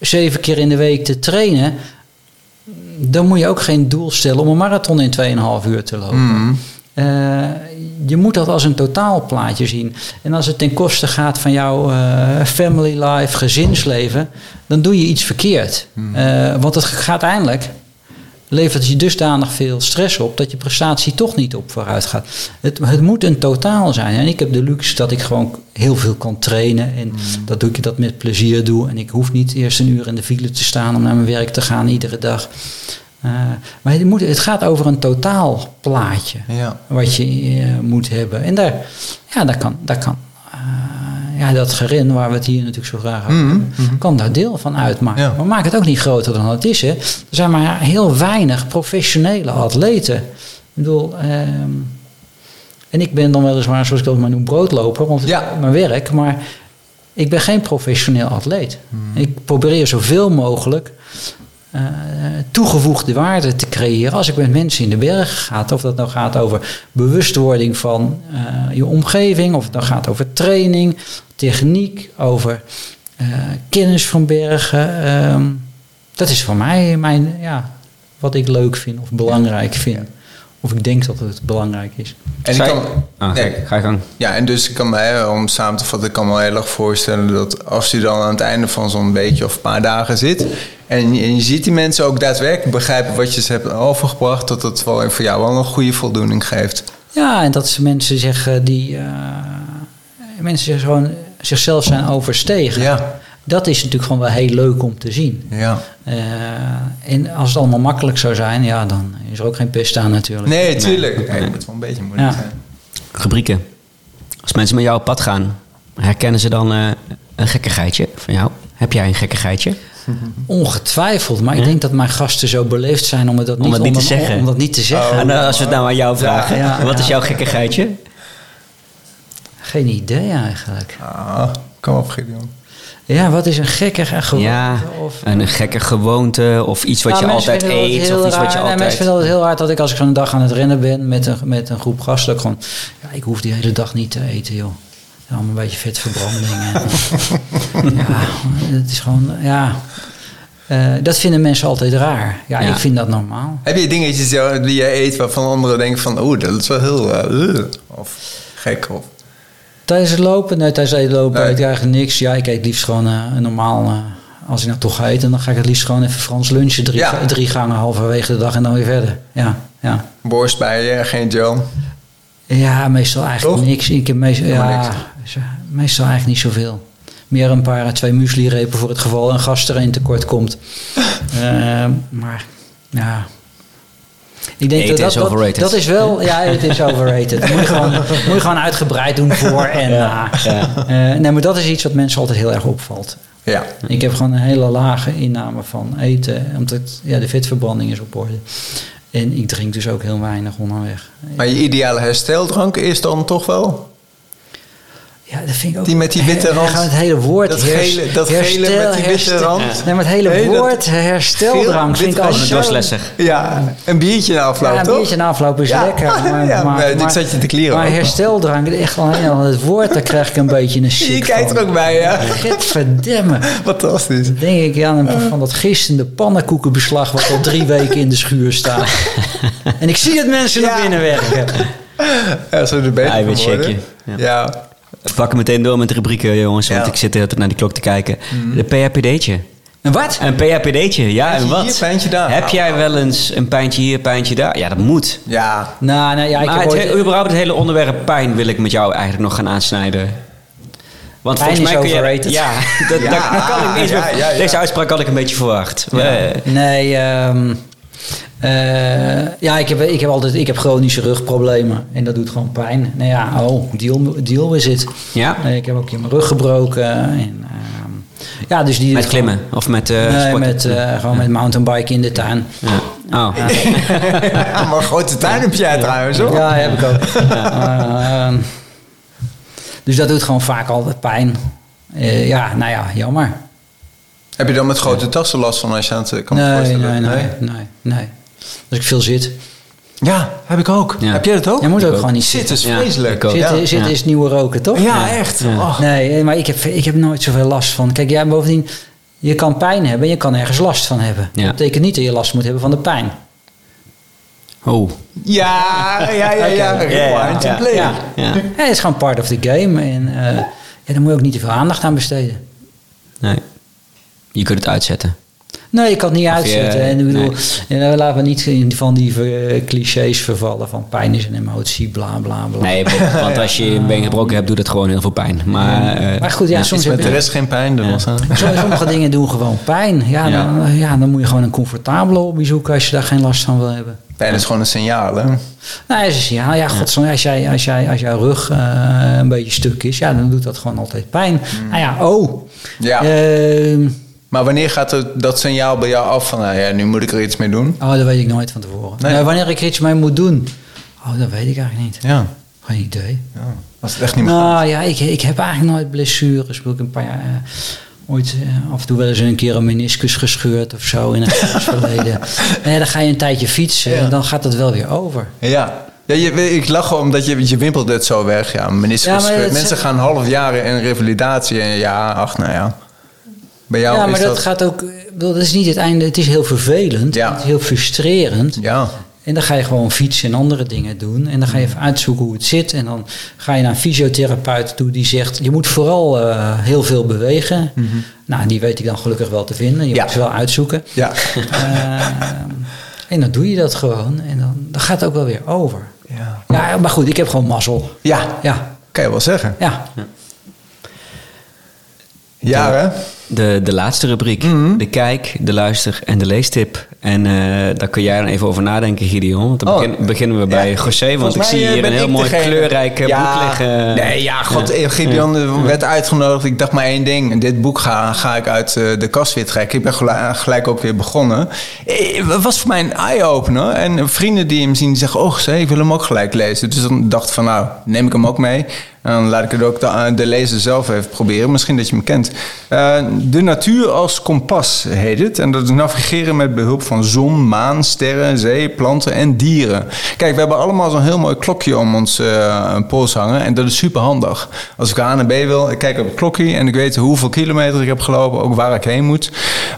zeven keer in de week te trainen, dan moet je ook geen doel stellen om een marathon in 2,5 uur te lopen. Mhm. Eh, je moet dat als een totaalplaatje zien. En als het ten koste gaat van jouw eh, family life, gezinsleven, dan doe je iets verkeerd. Eh, want het gaat uiteindelijk, levert je dusdanig veel stress op dat je prestatie toch niet op vooruit gaat. Het, het moet een totaal zijn. En ik heb de luxe dat ik gewoon heel veel kan trainen. En dat doe ik dat met plezier doe. En ik hoef niet eerst een uur in de file te staan om naar mijn werk te gaan iedere dag. Eh, maar het, moet, het gaat over een totaalplaatje Ja. wat je eh, moet hebben. En daar, ja, daar kan, daar kan eh, ja, dat gerin, waar we het hier natuurlijk zo graag over Mhm, hebben, kan daar deel van uitmaken. Ja. Maar maak het ook niet groter dan het is. Hè. Er zijn maar heel weinig professionele atleten. Ik bedoel, ehm, en ik ben dan weliswaar, zoals ik dat maar noem, broodloper, want het Ja. is mijn werk. Maar ik ben geen professioneel atleet. Mhm. Ik probeer zoveel mogelijk eh, toegevoegde waarde te creëren als ik met mensen in de berg ga. Of dat nou gaat over bewustwording van eh, je omgeving, of het nou gaat over training, techniek, over eh, kennis van bergen. Ehm, dat is voor mij mijn, ja, wat ik leuk vind of belangrijk vind. Of ik denk dat het belangrijk is. En ik kan, Ah, nee. ga- Ga je gang. Ja, en dus ik kan mij, om samen te vatten, ik kan me heel erg voorstellen dat als je dan aan het einde van zo'n weekje of een paar dagen zit en je, en je ziet die mensen ook daadwerkelijk begrijpen wat je ze hebt overgebracht, dat dat wel voor jou wel een goede voldoening geeft. Ja, en dat ze mensen zeggen die. eh, mensen zich gewoon zichzelf zijn overstegen. Ja. Dat is natuurlijk gewoon wel heel leuk om te zien. Ja. Eh, en als het allemaal makkelijk zou zijn, ja, dan is er ook geen pest aan natuurlijk. Nee, tuurlijk. Nee, het moet wel een beetje moeilijk Ja. zijn. Rubrieken. Als mensen met jou op pad gaan, herkennen ze dan eh, een gekkigheidje van jou? Heb jij een gekkigheidje? Ongetwijfeld, maar ik denk dat mijn gasten zo beleefd zijn om het dat niet, niet te om- zeggen. Om dat niet te zeggen. Oh. en eh, als we het nou aan jou vragen, ja, wat is jouw gekkigheidje? Geen idee eigenlijk. Ah, kom op, Gideon. Ja, wat is een gekke gewoonte? Ja, Of, een gekke gewoonte of iets wat Nou, je altijd eet of iets wat je raar. Nee, altijd... mensen vinden het heel hard dat ik als ik zo'n dag aan het rennen ben met een, met een groep gasten, gewoon, ja, ik hoef die hele dag niet te eten, joh. Allemaal een beetje vetverbrandingen. ja, het is gewoon, ja. Eh, dat vinden mensen altijd raar. Ja, Ja. ik vind dat normaal. Heb je dingetjes die je eet waarvan anderen denken van, oeh, dat is wel heel eh, uh, of gek of... Tijdens het lopen, nee, tijdens het lopen Nee. eet ik eigenlijk niks. Ja, ik eet liefst gewoon eh, een normaal, eh, als ik nou toch ga eten, dan ga ik het liefst gewoon even Frans lunchen. Drie, Ja. drie gangen halverwege de dag en dan weer verder. Ja, ja. Borst bij je, geen Joe. Ja, meestal eigenlijk Toch? niks. Ik heb meestal, ja, meestal eigenlijk niet zoveel. Meer een paar, twee muesli-repen voor het geval een gast er een tekort komt. Eh, maar ja. Ik denk dat, is dat, dat is wel, ja, het is overrated. Dat moet je gewoon, moet je gewoon uitgebreid doen voor en na. Eh, nee, maar dat is iets wat mensen altijd heel erg opvalt. Ja. Ik heb gewoon een hele lage inname van eten, omdat ja, de vetverbranding is op orde. En ik drink dus ook heel weinig onderweg. Maar je ideale hersteldrank is dan toch wel? Ja, dat vind ik ook. Die met die witte rand. Gewoon het hele woord. Dat hers- gele- dat gele met die witte herstel- rand. Nee, maar het hele Nee, woord hersteldrank vind ik wit al rand. zo... Doorslessig. Ja, een biertje na afloop, Ja, een biertje na afloop is Ja. lekker. Maar, Ja, maar, dit maar- zat je te klieren Maar hersteldrank, echt al het woord, daar krijg ik een beetje een Je ziek kijkt er ook bij, ja. Gadverdamme. Fantastisch. Dan denk ik ja, een- van dat gistende pannenkoekenbeslag wat al drie weken in de schuur staat. En ik zie het mensen naar Ja. binnen werken. Ja, zo er beter van worden. shakeje. Ja. We pakken meteen door met de rubrieken, jongens. Want Ja. ik zit de hele tijd naar die klok te kijken. De PHPD'tje. En wat? Een PHPD'tje, ja, Pijntje en wat? hier, pijntje daar. Heb jij wel eens een pijntje hier, pijntje daar? Ja, dat moet. Ja. Nou, nou ja, ik maar heb het, ooit... überhaupt het hele onderwerp pijn wil ik met jou eigenlijk nog gaan aansnijden. Want Pijn volgens is mij kun je... overrated. Ja, dat, Ja, dat kan ik niet ja, ja, ja. Deze uitspraak had ik een beetje verwacht. Eh, Nee, ehm, eh, ja, ik heb, ik heb altijd ik heb chronische rugproblemen en dat doet gewoon pijn. Nou ja, oh, deal, deal is het. Ja? Ik heb ook keer mijn rug gebroken. En, ehm, ja, dus die met klimmen? Of met eh Nee, sporten? met, eh, gewoon met mountainbiken in de tuin. Ja. Oh. Ja, maar grote tuin heb jij trouwens, hoor. Ja, heb ik ook. Ehm, dus dat doet gewoon vaak altijd pijn. Eh, ja, nou ja, jammer. Heb je dan met grote tassen last van als je aan het... Kan Nee, voorstellen. nee, nee, nee, nee. Als ik veel zit. Ja, heb ik ook. Ja. Heb jij dat ook? Je moet ook ook. gewoon niet Zitten is Ja, vreselijk. Zitten, Ja. zitten Ja. is nieuwe roken, toch? Ja, echt. Ja. Oh. Nee, maar ik heb, ik heb nooit zoveel last van. Kijk, ja, bovendien, je kan pijn hebben en je kan ergens last van hebben. Ja. Dat betekent niet dat je last moet hebben van de pijn. Oh. Ja, ja, ja, ja. Ja, play. Het is gewoon part of the game. En eh, ja, daar moet je ook niet te veel aandacht aan besteden. Nee. Je kunt het uitzetten. Nee, ik kan het niet uitzetten. je- en ik bedoel, nee. ja, laten we niet in van die eh, clichés vervallen van pijn is een emotie, bla bla bla. Nee, want als je een been gebroken hebt, doet het gewoon heel veel pijn. Maar, eh, maar goed, ja, soms Iets heb met de rest geen pijn. Dat was, hè? Som- Sommige dingen doen gewoon pijn. Ja, Ja. Dan, eh, ja, dan moet je gewoon een comfortabele hobby zoeken als je daar geen last van wil hebben. Pijn is gewoon een signaal, hè? Nou, is ja, ja, godsdienst, als, jij, als, jij, als jouw rug eh, een beetje stuk is, ja, dan doet dat gewoon altijd pijn. Nou ja, oh. Ja. Maar wanneer gaat het, dat signaal bij jou af van... Nou ja, nu moet ik er iets mee doen? oh, dat weet ik nooit van tevoren. Nee. Nou, wanneer ik er iets mee moet doen? Oh, dat weet ik eigenlijk niet. Ja. Geen idee. ja. Als het echt niet meer. Nou ja, ik, ik heb eigenlijk nooit blessures. Ik een paar jaar... eh, ooit eh, af en toe wel eens een keer een meniscus gescheurd of zo in het verleden. En ja, dan ga je een tijdje fietsen Ja. en dan gaat het wel weer over. Ja. Ja, je, ik lach omdat je, je wimpelt het zo weg. Ja, meniscus dat Mensen is- gaan half jaren in revalidatie. En ja, ach, nou ja. Bij jou ja, is maar dat, gaat ook... ik bedoel, Dat is niet het einde. Het is heel vervelend. Ja. Het is heel frustrerend. Ja. En dan ga je gewoon fietsen en andere dingen doen. En dan ga je even uitzoeken hoe het zit. En dan ga je naar een fysiotherapeut toe die zegt... je moet vooral eh, heel veel bewegen. Nou, die weet ik dan gelukkig wel te vinden. Je Ja. moet ze wel uitzoeken. Ja. Eh, en dan doe je dat gewoon. En dan, dan gaat het ook wel weer over. Ja. Ja, maar goed, ik heb gewoon mazzel. Ja, Ja, kan je wel zeggen. ja. Ja, hè? De, de laatste rubriek. Mhm. De kijk, de luister en de leestip. En eh, daar kun jij dan even over nadenken, Gideon. Want dan Oh. begin- beginnen we bij Ja, José. Want ik zie eh, hier een heel mooi degene- kleurrijk eh, Ja, boek liggen. Nee, ja, god, eh, Gideon werd uitgenodigd. Ik dacht maar één ding. Dit boek ga, ga ik uit de kast weer trekken. Ik ben gelijk, ook weer begonnen. Het was voor mij een eye-opener. En vrienden die hem zien, die zeggen... Oh, José, ik wil hem ook gelijk lezen. Dus dan dacht ik van, nou, neem ik hem ook mee. En dan laat ik het ook de, de lezer zelf even proberen. Misschien dat je hem kent. Eh, de natuur als kompas heet het. En dat is navigeren met behulp van zon, maan, sterren, zee, planten en dieren. Kijk, we hebben allemaal zo'n heel mooi klokje om ons eh, pols hangen. En dat is super handig. Als ik A naar B wil, ik kijk op het klokje en ik weet hoeveel kilometer ik heb gelopen, ook waar ik heen moet.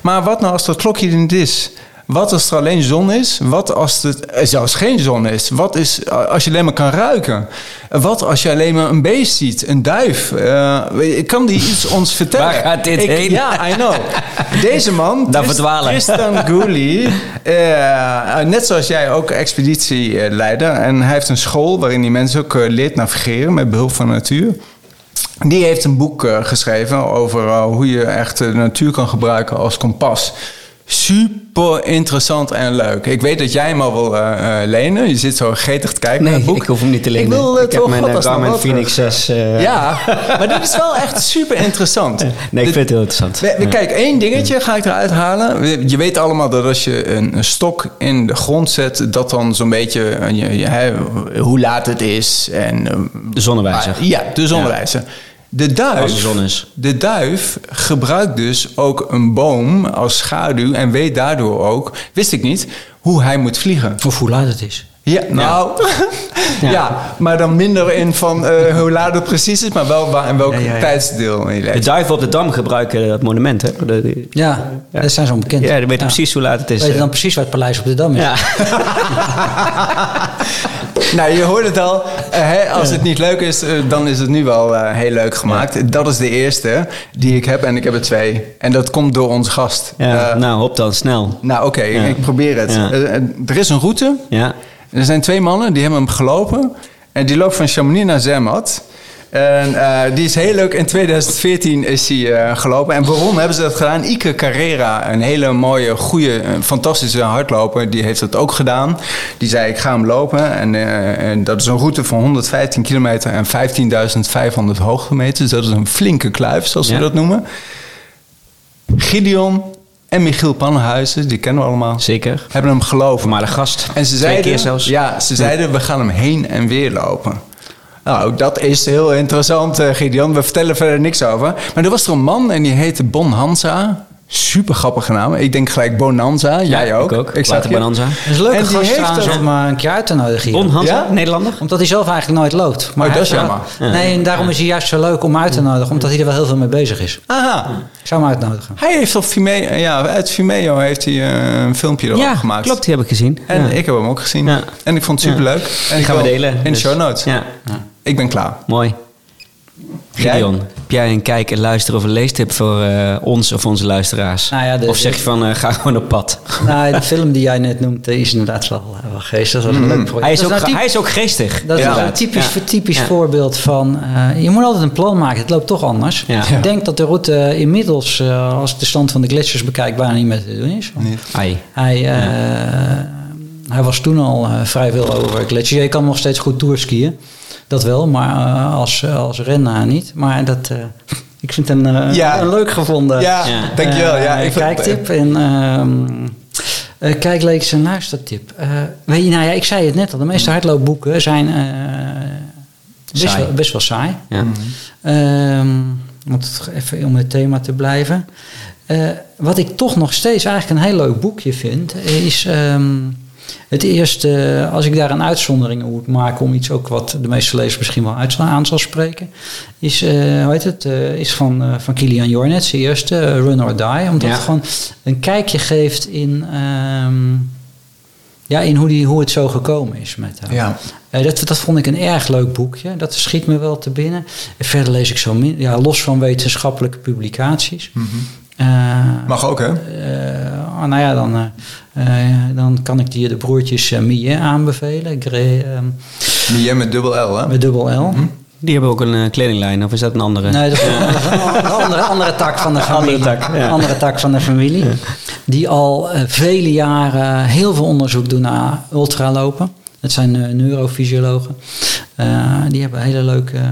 Maar wat nou als dat klokje er niet is? Wat als er alleen zon is? Wat als er zelfs geen zon is? Wat is als je alleen maar kan ruiken? Wat als je alleen maar een beest ziet? Een duif? Eh, kan die iets ons vertellen? Waar gaat dit Ik- heen? Ja, I know. Deze man, verdwalen. Tristan Gooley, eh, net zoals jij ook expeditieleider. En hij heeft een school waarin hij mensen ook eh, leert navigeren met behulp van de natuur. Die heeft een boek geschreven over hoe je echt de natuur kan gebruiken als kompas. Super interessant en leuk. Ik weet dat jij hem al wil eh, eh, lenen. Je zit zo gretig te kijken naar Nee, het boek. ik hoef hem niet te lenen. Ik, wil, eh, Ik heb mijn Garmin Phoenix terug. 6. eh, Ja, maar dit is wel echt super interessant. Nee, ik vind het heel interessant. We- we- Kijk, één dingetje ga ik eruit halen. Je weet allemaal dat als je een, een stok in de grond zet, dat dan zo'n beetje je, hoe laat het is. En, eh, De zonnewijzer. ah, ja, de zonnewijzer. De duif, Als de zon is. de duif gebruikt dus ook een boom als schaduw en weet daardoor ook, wist ik niet, hoe hij moet vliegen. Of hoe laat het is. Ja, nou, ja. Ja. maar dan minder in van eh, hoe laat het precies is, maar wel waar en welk Ja, ja, ja. tijdsdeel je De duiven op de dam gebruiken dat monument, hè? De- de- Ja, dat zijn zo bekend. Ja, die weten precies hoe laat het is. Weet je eh. dan precies waar het paleis op de Dam is? Ja. Nou, je hoort het al. eh, hè, als het niet leuk is, eh, dan is het nu wel eh, heel leuk gemaakt. Dat is de eerste die ik heb en ik heb er twee. En dat komt door onze gast. ja. Nou, hop dan, snel. nou, oké, ik probeer het. Er is een route. Ja. Er zijn twee mannen, die hebben hem gelopen. En die loopt van Chamonix naar Zermatt. En eh, die is heel leuk. In 2014 is hij eh, gelopen. En waarom hebben ze dat gedaan? Ike Carrera, een hele mooie, goede, eh, fantastische hardloper, die heeft dat ook gedaan. Die zei, ik ga hem lopen. En, en dat is een route van 115 kilometer en 15.500 hoogtemeters. Dat is een flinke kluif, zoals ze Ja. dat noemen. Gideon en Michiel Pannenhuizen, die kennen we allemaal, Zeker. hebben hem gelopen. Voormalig gast. En ze Twee zeiden, keer zelfs. Ja, ze zeiden, we gaan hem heen en weer lopen. Nou, dat is heel interessant, eh, Gideon. We vertellen verder niks over. Maar er was er een man en die heette Bon Hansa. Super grappige naam. Ik denk gelijk Bonanza. Jij ook. Ik ook. Later je. Bonanza. Dat is een leuke En die heeft trouwens om een keer uit te nodigen. hier. Bon Hansa, Ja? Nederlander? Omdat hij zelf eigenlijk nooit loopt. Maar Oh, dat is wel- jammer. Nee, en daarom is hij juist zo leuk om uit te nodigen. Omdat hij er wel heel veel mee bezig is. Aha. Ik zou hem uitnodigen. Hij heeft op Vimeo, ja, uit Vimeo heeft hij eh, een filmpje erop Ja, gemaakt. klopt. Die heb ik gezien. En ja. ik heb hem ook gezien. Ja. En ik vond het superleuk. En Die ik gaan we delen. In de dus- show notes. Ja, Ik ben klaar. mooi. Gideon, heb jij een kijk- en luister- of een leestip voor eh, ons of onze luisteraars? Nou ja, de- of zeg je van, eh, ga gewoon op pad? Nou, de film die jij net noemt eh, is inderdaad wel, wel geestig. Dat is een leuk project. Mm. Hij is, ook, hij is ook geestig. Dat is een typisch, Ja. typisch Ja. voorbeeld van... eh, je moet altijd een plan maken. Het loopt toch anders. Ja. Ik denk dat de route inmiddels, eh, als ik de stand van de gletsjers bekijk, bijna niet meer te doen is. Want Niet. Ai. Hij, eh, hij was toen al eh, vrij veel over gletsjers. Je kan nog steeds goed tourskiën. Dat wel, maar eh, als, als renner niet. Maar dat... eh, ik vind het een, eh, Ja. een leuk gevonden Ja, Ja. dankjewel. Ja, eh, ik vind- kijktip. En ehm eh, kijk, leeks en luistertip. Eh, weet je, nou ja, ik zei het net al. De meeste hardloopboeken zijn eh, best, wel, best wel saai. Ja. Ehm, want even om het thema te blijven. Eh, wat ik toch nog steeds eigenlijk een heel leuk boekje vind, is ehm, het eerste, als ik daar een uitzondering op moet maken om iets ook wat de meeste lezers misschien wel uit, aan zal spreken, is, eh, hoe heet het, eh, is van, eh, van Kilian Jornet, zijn eerste, eh, Run or Die, omdat Ja. het gewoon een kijkje geeft in, ehm, ja, in hoe, die, hoe het zo gekomen is met hem. Ja. Eh, dat, dat vond ik een erg leuk boekje. Dat schiet me wel te binnen. En verder lees ik zo min, ja, los van wetenschappelijke publicaties. Eh, Mag ook, hè? eh, oh, nou ja, dan, eh, eh, dan kan ik die de broertjes uh, Millet aanbevelen. Ehm, Miem met dubbel L, hè? met dubbel L. Die hebben ook een eh, kledinglijn, of is dat een andere? Nee, dat is een andere, andere, andere tak van de familie. Andere tak, ja. Andere tak van de familie. Die al eh, vele jaren heel veel onderzoek doen naar ultralopen. Dat zijn eh, neurofysiologen. Eh, die hebben hele leuke, eh,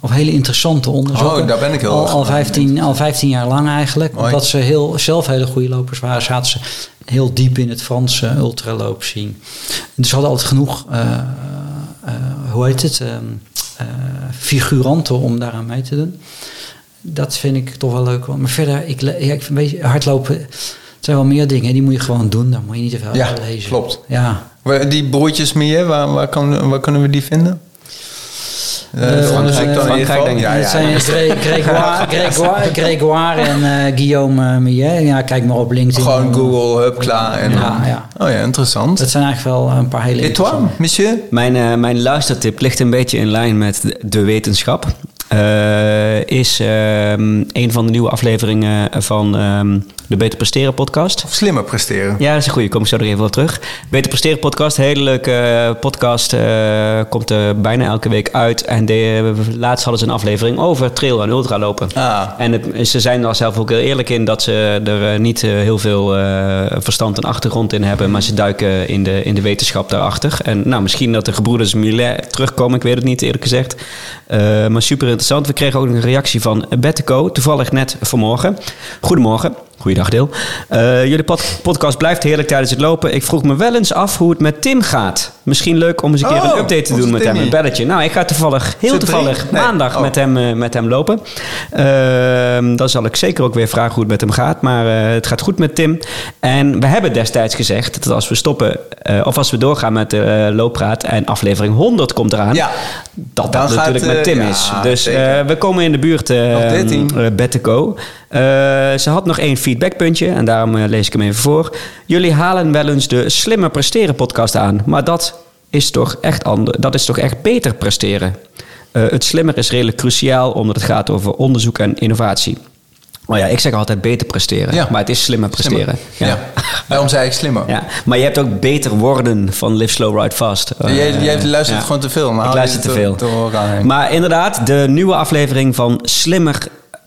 of hele interessante onderzoeken. Oh, daar ben ik heel al, al, van. 15, al 15 jaar lang eigenlijk. Mooi. Omdat ze heel, zelf hele goede lopers waren, zaten ze heel diep in het Franse ultraloop zien. Dus ze hadden altijd genoeg, hoe heet het, ehm, eh, figuranten om daaraan mee te doen. Dat vind ik toch wel leuk. Maar verder, ik, ja, ik weet hardlopen, het zijn wel meer dingen. Die moet je gewoon doen. Daar moet je niet te veel Ja, over lezen. klopt. Ja. Die broertjes Miem, waar, waar, kan, waar kunnen we die vinden? Eh, Eh, onderzoek dan Frankrijk, denk ik. Ja, het ja, zijn ja. Gre- Grégoire, Grégoire, Grégoire en eh, Guillaume uh, Millet. Ja, kijk maar op LinkedIn. Gewoon Google, hup, klaar. En, Ja, ja. Oh ja, interessant. Dat zijn eigenlijk wel een paar hele Et toi, monsieur? Mijn, mijn luistertip ligt een beetje in lijn met de wetenschap. Eh, is ehm, een van de nieuwe afleveringen van ehm, de Beter Presteren podcast. Of slimmer presteren? Ja, dat is een goede. Kom ik zo nog even op terug. Beter Presteren podcast. Hele leuke eh, podcast. eh, komt er bijna elke week uit. En de, laatst hadden ze een aflevering over trail en ultralopen. Ah. En het, ze zijn daar zelf ook heel eerlijk in dat ze er eh, niet eh, heel veel eh, verstand en achtergrond in hebben. Maar ze duiken in de, in de wetenschap daarachter. En nou, misschien dat de gebroeders Millet terugkomen. Ik weet het niet eerlijk gezegd. Eh, maar super interessant. We kregen ook een reactie van Betteco. Toevallig net vanmorgen. Goedemorgen. Goeiedag, Deel. Eh, jullie pod- podcast blijft heerlijk tijdens het lopen. Ik vroeg me wel eens af hoe het met Tim gaat. Misschien leuk om eens een keer Oh, een update te doen met hem. Een belletje. Nou, ik ga toevallig, heel toevallig, Nee. maandag Oh. met, hem, eh, met hem lopen. Ehm, dan zal ik zeker ook weer vragen hoe het met hem gaat. Maar eh, het gaat goed met Tim. En we hebben destijds gezegd dat als we stoppen, of als we doorgaan met de looppraat en aflevering 100 komt eraan, Ja. dat Dan dat gaat, natuurlijk met Tim ja, is. Dus we komen in de buurt, Nog 13. eh, Betteco. Eh, ze had nog één feedbackpuntje en daarom eh, lees ik hem even voor. Jullie halen wel eens de Slimmer Presteren podcast aan, maar dat is toch echt, ander, dat is toch echt beter presteren. Eh, het slimmer is redelijk cruciaal omdat het gaat over onderzoek en innovatie. Maar ja, ik zeg altijd beter presteren, Ja. maar het is slimmer presteren. Ja. Daarom zei ik slimmer. Ja, maar je hebt ook beter worden van Live Slow Ride Fast. Jij, Eh, jij luistert gewoon te veel. maar Ik luister je te veel. Maar inderdaad, de nieuwe aflevering van Slimmer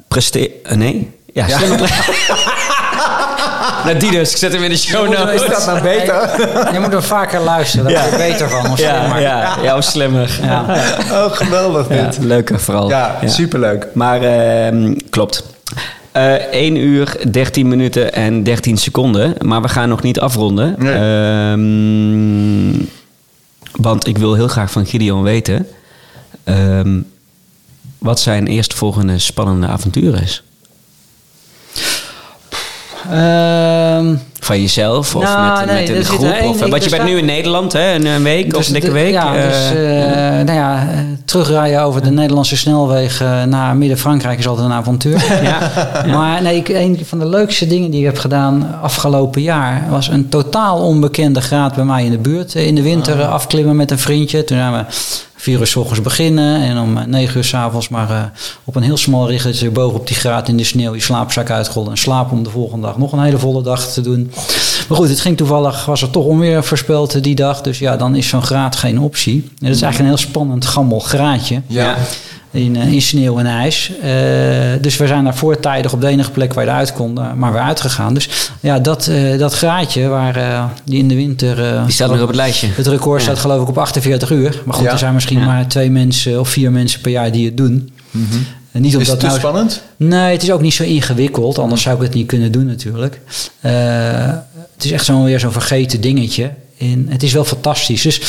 Presteren... nee? Ja, Ja. Slimmer nou, die dus. Ik zet hem in de show notes. Is dat nou beter? Je moet er vaker luisteren, daar word je beter van. Of Ja, slimmer. ja, ja, of slimmer. Ja. Oh, geweldig Ja, dit. leuker vooral. Ja, superleuk. Maar ehm, klopt. Eh 1 uur, 13 minuten en 13 seconden. Maar we gaan nog niet afronden. Nee. Ehm, want ik wil heel graag van Gideon weten... ehm, wat zijn eerstvolgende spannende avonturen is. Ehm, Van jezelf of Nou, met, nee, met een groep? of, want je bent nu in Nederland, hè? Een, een week of dus een dikke week. Ja, Eh, dus eh, nou ja, eh, terugrijden over de Nederlandse snelweg naar Midden-Frankrijk is altijd een avontuur. ja. Maar nee, ik, een van de leukste dingen die ik heb gedaan afgelopen jaar was een totaal onbekende graad bij mij in de buurt. In de winter Ah. afklimmen met een vriendje. Toen zijn we vier uur s ochtends beginnen en om negen uur s avonds maar op een heel smal richtertje boven op die graad in de sneeuw je slaapzak uitrollen en slapen om de volgende dag nog een hele volle dag te doen. Maar goed, het ging toevallig, was er toch onweer voorspeld die dag, dus ja, dan is zo'n graad geen optie. En dat is eigenlijk een heel spannend gammel graadje Ja. in, eh, in sneeuw en ijs. Eh, dus we zijn daar voortijdig op de enige plek waar je eruit kon, eh, maar weer uitgegaan. Dus ja, dat, dat graadje waar die in de winter... Die staat nog op het lijstje. het record staat geloof ik op 48 uur. Maar goed, Ja. er zijn misschien Ja. maar twee mensen of vier mensen per jaar die het doen. En niet Is omdat het te nou- spannend? Nee, het is ook niet zo ingewikkeld. Anders zou ik het niet kunnen doen natuurlijk. Eh, het is echt zo'n weer zo'n vergeten dingetje. En het is wel fantastisch. Dus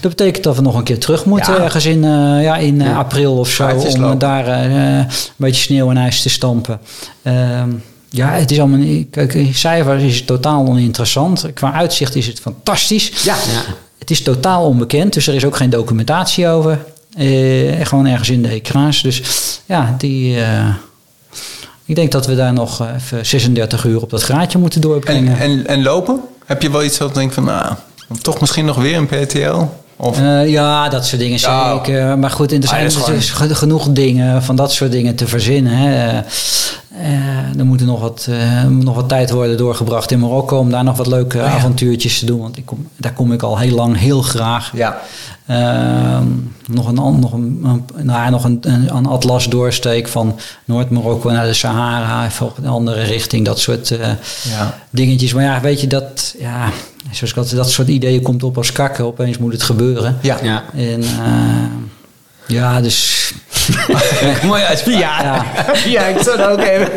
dat betekent dat we nog een keer terug moeten. Ja. Ergens in, eh, ja, in eh, Ja. april of zo. Om daar een beetje sneeuw en ijs te stampen. Ehm, ja, het is allemaal... niet- Kijk, in cijfers is het totaal oninteressant. Qua uitzicht is het fantastisch. Ja. Ja. Het is totaal onbekend, dus er is ook geen documentatie over. Eh, gewoon ergens in de ecrans. Dus ja, die, eh, ik denk dat we daar nog eh, even 36 uur op dat graadje moeten En, doorbrengen. en, en lopen? Heb je wel iets dat denkt van, nou, toch misschien nog weer een PTL? Of, ja, dat soort dingen Ja. zeker. Maar goed, en er Ah, zijn gewoon- dus ge- genoeg dingen van dat soort dingen te verzinnen. Hè. Eh, er moet nog wat, eh, nog wat tijd worden doorgebracht in Marokko om daar nog wat leuke Oh ja. avontuurtjes te doen. Want ik kom, daar kom ik al heel lang heel graag. ja. Ehm, nog een, nog een, een, nou, ja, nog een, een, een atlas doorsteek van Noord-Marokko naar de Sahara, even een andere richting, dat soort eh, Ja. dingetjes. Maar ja, weet je, dat, ja, zoals ik altijd, dat soort ideeën komt op als kakken. Opeens moet het gebeuren. Ja. Ja. En eh, ja, dus Mooi uitspraak. ja, ja. ja, ik zou dat ook even...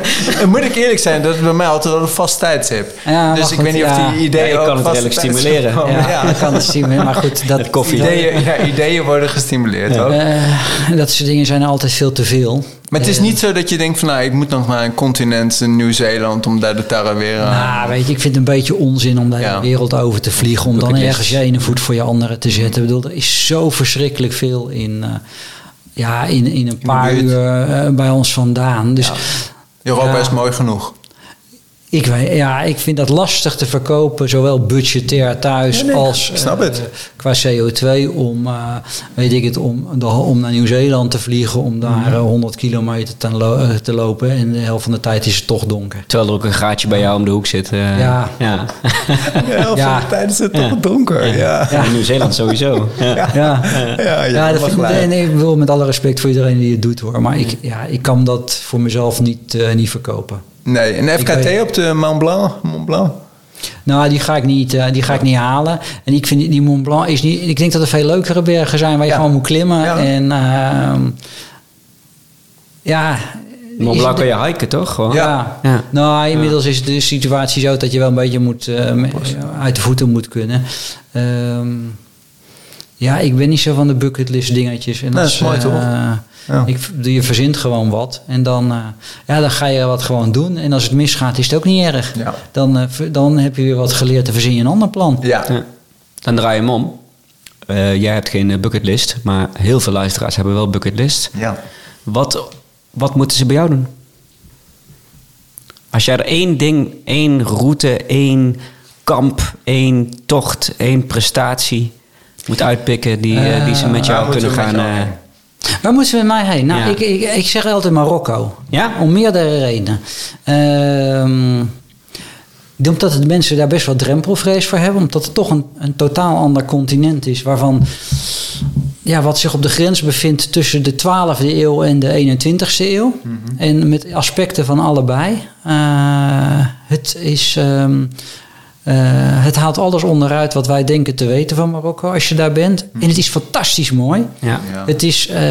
Moet ik eerlijk zijn, dat is bij mij altijd wel een vast tijdstip. Ja, dus ik goed, weet niet ja. of die ideeën ook kan het redelijk stimuleren. ja, Ja. dat kan het stimuleren. Maar goed, dat, koffie. Ideeën, ja, ideeën worden gestimuleerd ook. eh, dat soort dingen zijn altijd veel te veel. Maar het is Eh, niet zo dat je denkt van, nou, ik moet nog naar een continent, in Nieuw-Zeeland, om daar de tarre weer aan... Nou, weet je, ik vind het een beetje onzin om de hele Ja. wereld over te vliegen. Om dan ergens je ene voet voor je andere te zetten. Ik bedoel, er is zo verschrikkelijk veel in, eh, ja, in, in een paar uur eh, bij ons vandaan. Dus Europa Ja. is mooi genoeg. Ik, weet- ja, ik vind dat lastig te verkopen. Zowel budgetair thuis Ja, nee, als eh, het. qua CO2. Om, eh, weet ik het, om, de- om naar Nieuw-Zeeland te vliegen. Om daar Mhm. eh, 100 kilometer te, lo- te lopen. En de helft van de tijd is het toch donker. Terwijl er ook een gaatje bij jou om de hoek zit. Ja. ja. Ja, Ja. van de tijd is het toch donker. Ja. Ja. In Nieuw-Zeeland sowieso. Ja. Ja. Ja, dat vind ik, nee, ik wil met alle respect voor iedereen die het doet hoor. Maar ik, ja, ik kan dat voor mezelf niet, niet verkopen. Nee, een FKT weet- op de Mont Blanc? Mont Blanc? Nou, die ga ik niet, eh, die ga ik niet halen. En ik vind die- Mont Blanc is niet. Ik denk dat er veel leukere bergen zijn waar je Ja. gewoon moet klimmen. Ja. En ehm, ja. Mont Blanc kan je hiken, toch? Gewoon? Ja. Ja. Nou, inmiddels is de situatie zo dat je wel een beetje moet, eh, uit de voeten moet kunnen. Ehm, ja, ik ben niet zo van de bucketlist dingetjes. En dat is mooi, eh, toch? Ja. Ik, je verzint gewoon wat. En dan, eh, ja, dan ga je wat gewoon doen. En als het misgaat, is het ook niet erg. Ja. Dan, eh, dan heb je weer wat geleerd en verzin je een ander plan. Ja. Ja. Dan draai je hem om. Eh, jij hebt geen bucketlist, maar heel veel luisteraars hebben wel bucketlist. ja. Wat, wat moeten ze bij jou doen? Als jij er één ding, één route, één kamp, één tocht, één prestatie moet uitpikken die, eh, die ze met Eh, jou kunnen gaan. met jou eh, heen? Waar moeten we met mij heen? Nou, Ja. ik, ik, ik zeg altijd Marokko. Ja? Om meerdere redenen. Ehm, omdat de mensen daar best wel drempelvrees voor hebben. Omdat het toch een, een totaal ander continent is. Waarvan ja, wat zich op de grens bevindt tussen de 12e eeuw en de 21e eeuw. En met aspecten van allebei. Eh, het is... ehm, eh, het haalt alles onderuit wat wij denken te weten van Marokko als je daar bent. En het is fantastisch mooi. ja. Ja. Het is, eh,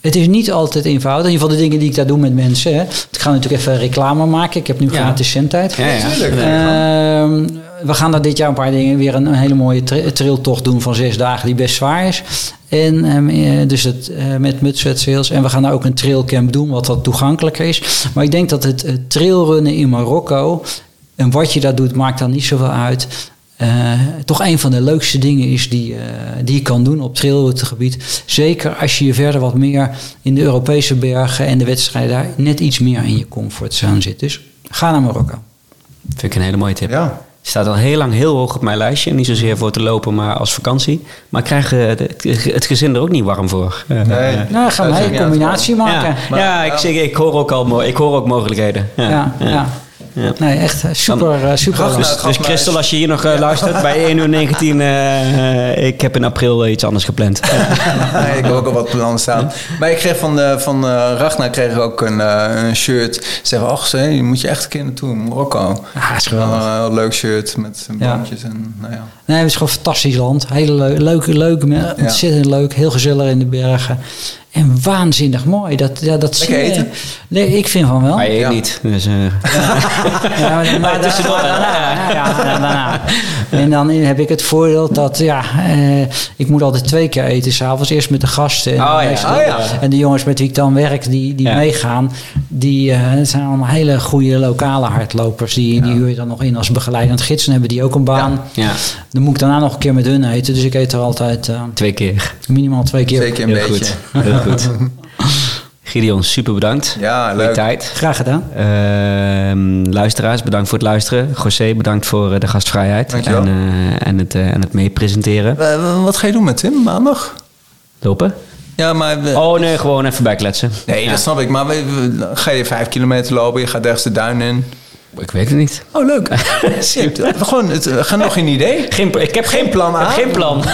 het is niet altijd eenvoudig. In ieder geval de dingen die ik daar doe met mensen. Hè. Ik ga natuurlijk even reclame maken. Ik heb nu Ja. gratis zendtijd. Ja, ja. Ehm, we gaan daar dit jaar een paar dingen weer een, een hele mooie tra- trailtocht doen van zes dagen die best zwaar is. En ehm, eh, dus het, eh, met Mutswet Sales. En we gaan daar ook een trailcamp doen, wat wat toegankelijker is. Maar ik denk dat het, het trailrunnen in Marokko en wat je daar doet, maakt dan niet zoveel uit. Eh, toch een van de leukste dingen is die, eh, die je kan doen op trailroutegebied. Zeker als je je verder wat meer in de Europese bergen en de wedstrijden daar net iets meer in je comfortzone zit. Dus ga naar Marokko. Vind ik een hele mooie tip. Ja. Staat al heel lang heel hoog op mijn lijstje. Niet zozeer voor te lopen, maar als vakantie. Maar ik krijg eh, het gezin er ook niet warm voor. Eh, Nee. Nou, gaan we Dat een combinatie ja, maken. Maar- ja, ik, zeg, ik hoor ook al ik hoor ook mogelijkheden. Ja, Ja, ja. Ja. Nee, echt eh, super, eh, super. Dus, dus Christel, als je hier nog eh, luistert bij 1 uur 19, eh, eh, ik heb in april iets anders gepland. Nee, ik heb ook al wat plannen staan. Maar ik kreeg van, de, van Ragnar kreeg ik ook een, een shirt. Ze zeggen, ach, ze, je moet je echt een keer naartoe, in Marokko. Ah, is geweldig. Een leuk shirt met Ja. boontjes en nou ja. Nee, het is gewoon een fantastisch land. Hele leu- leuke, leuke, me- ontzettend leuk. Heel gezellig in de bergen. En waanzinnig mooi. Dat, ja, dat zie je. Nee, ik vind van wel. Maar je Ja. niet. Dus, eh, Ja, maar, maar tussendoor, daarna, ja, daarna. En dan heb ik het voordeel dat, ja, eh, ik moet altijd twee keer eten. S'avonds eerst met de gasten. En, Oh ja, meestal- oh ja. en de jongens met wie ik dan werk, die, die Ja. meegaan, die het zijn allemaal hele goede lokale hardlopers. Die, die huur je dan nog in als begeleidend gids. Dan hebben die ook een baan. ja, Dan moet ik daarna nog een keer met hun eten. Dus ik eet er altijd eh, twee keer. minimaal twee keer. Zeker een Heel beetje. goed. Heel goed. Gideon, super bedankt. Ja, Voor je leuk. tijd. Graag gedaan. Ehm, luisteraars, bedankt voor het luisteren. José, bedankt voor eh, de gastvrijheid Dankjewel. en, eh, en, het, eh, en het meepresenteren. Wat ga je doen met Tim maandag? Lopen? Ja, maar... we- Oh nee, gewoon even bijkletsen. nee, Ja. dat snap ik. Maar we- we- ga je vijf kilometer lopen, je gaat ergens de duin in. Ik weet het niet. Oh, leuk. Ja, gewoon, het, we gaan nog geen idee. Geen, ik heb geen plan ik heb A? Geen plan.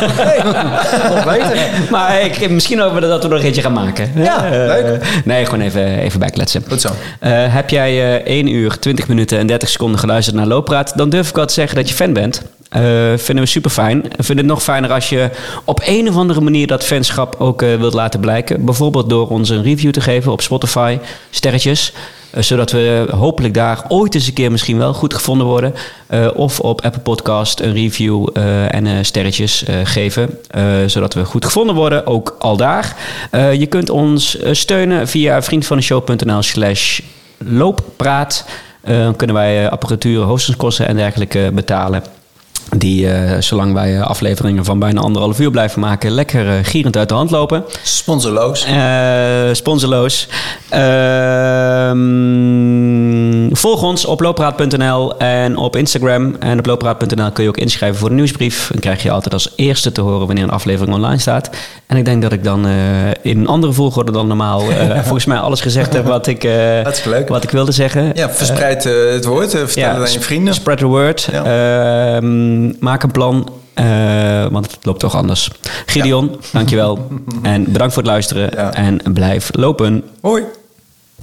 Nog beter. maar ik, misschien ook wel dat we er nog eentje gaan maken. Ja, Eh, leuk. Nee, gewoon even, even bijkletsen. Goed zo. Eh, heb jij eh 1 uur, 20 minuten en 30 seconden geluisterd naar Looppraat... dan durf ik wel te zeggen dat je fan bent. Eh, vinden we super fijn. Vinden het nog fijner als je op een of andere manier dat fanschap ook eh, wilt laten blijken. Bijvoorbeeld door ons een review te geven op Spotify, sterretjes. Eh, zodat we hopelijk daar ooit eens een keer misschien wel goed gevonden worden. Eh, of op Apple Podcast een review eh, en sterretjes geven. zodat we goed gevonden worden, ook al daar. Je kunt ons steunen via vriendvandeshow.nl slash looppraat. Dan kunnen wij apparatuur, hostingskosten en dergelijke betalen. Die, eh, zolang wij eh, afleveringen van bijna anderhalf uur blijven maken, lekker eh, gierend uit de hand lopen. Sponsorloos. Eh sponsorloos. Ehm, volg ons op looppraat.nl en op Instagram. En op looppraat.nl kun je ook inschrijven voor de nieuwsbrief. Dan krijg je altijd als eerste te horen wanneer een aflevering online staat. En ik denk dat ik dan in een andere volgorde dan normaal volgens mij alles gezegd heb wat ik, wat ik wilde zeggen. Ja, verspreid het woord. vertel het aan je vrienden. Spread the word. Ja. Ehm, maak een plan. eh, want het loopt toch anders. Gideon, dankjewel. en bedankt voor het luisteren. Ja. En blijf lopen. Hoi.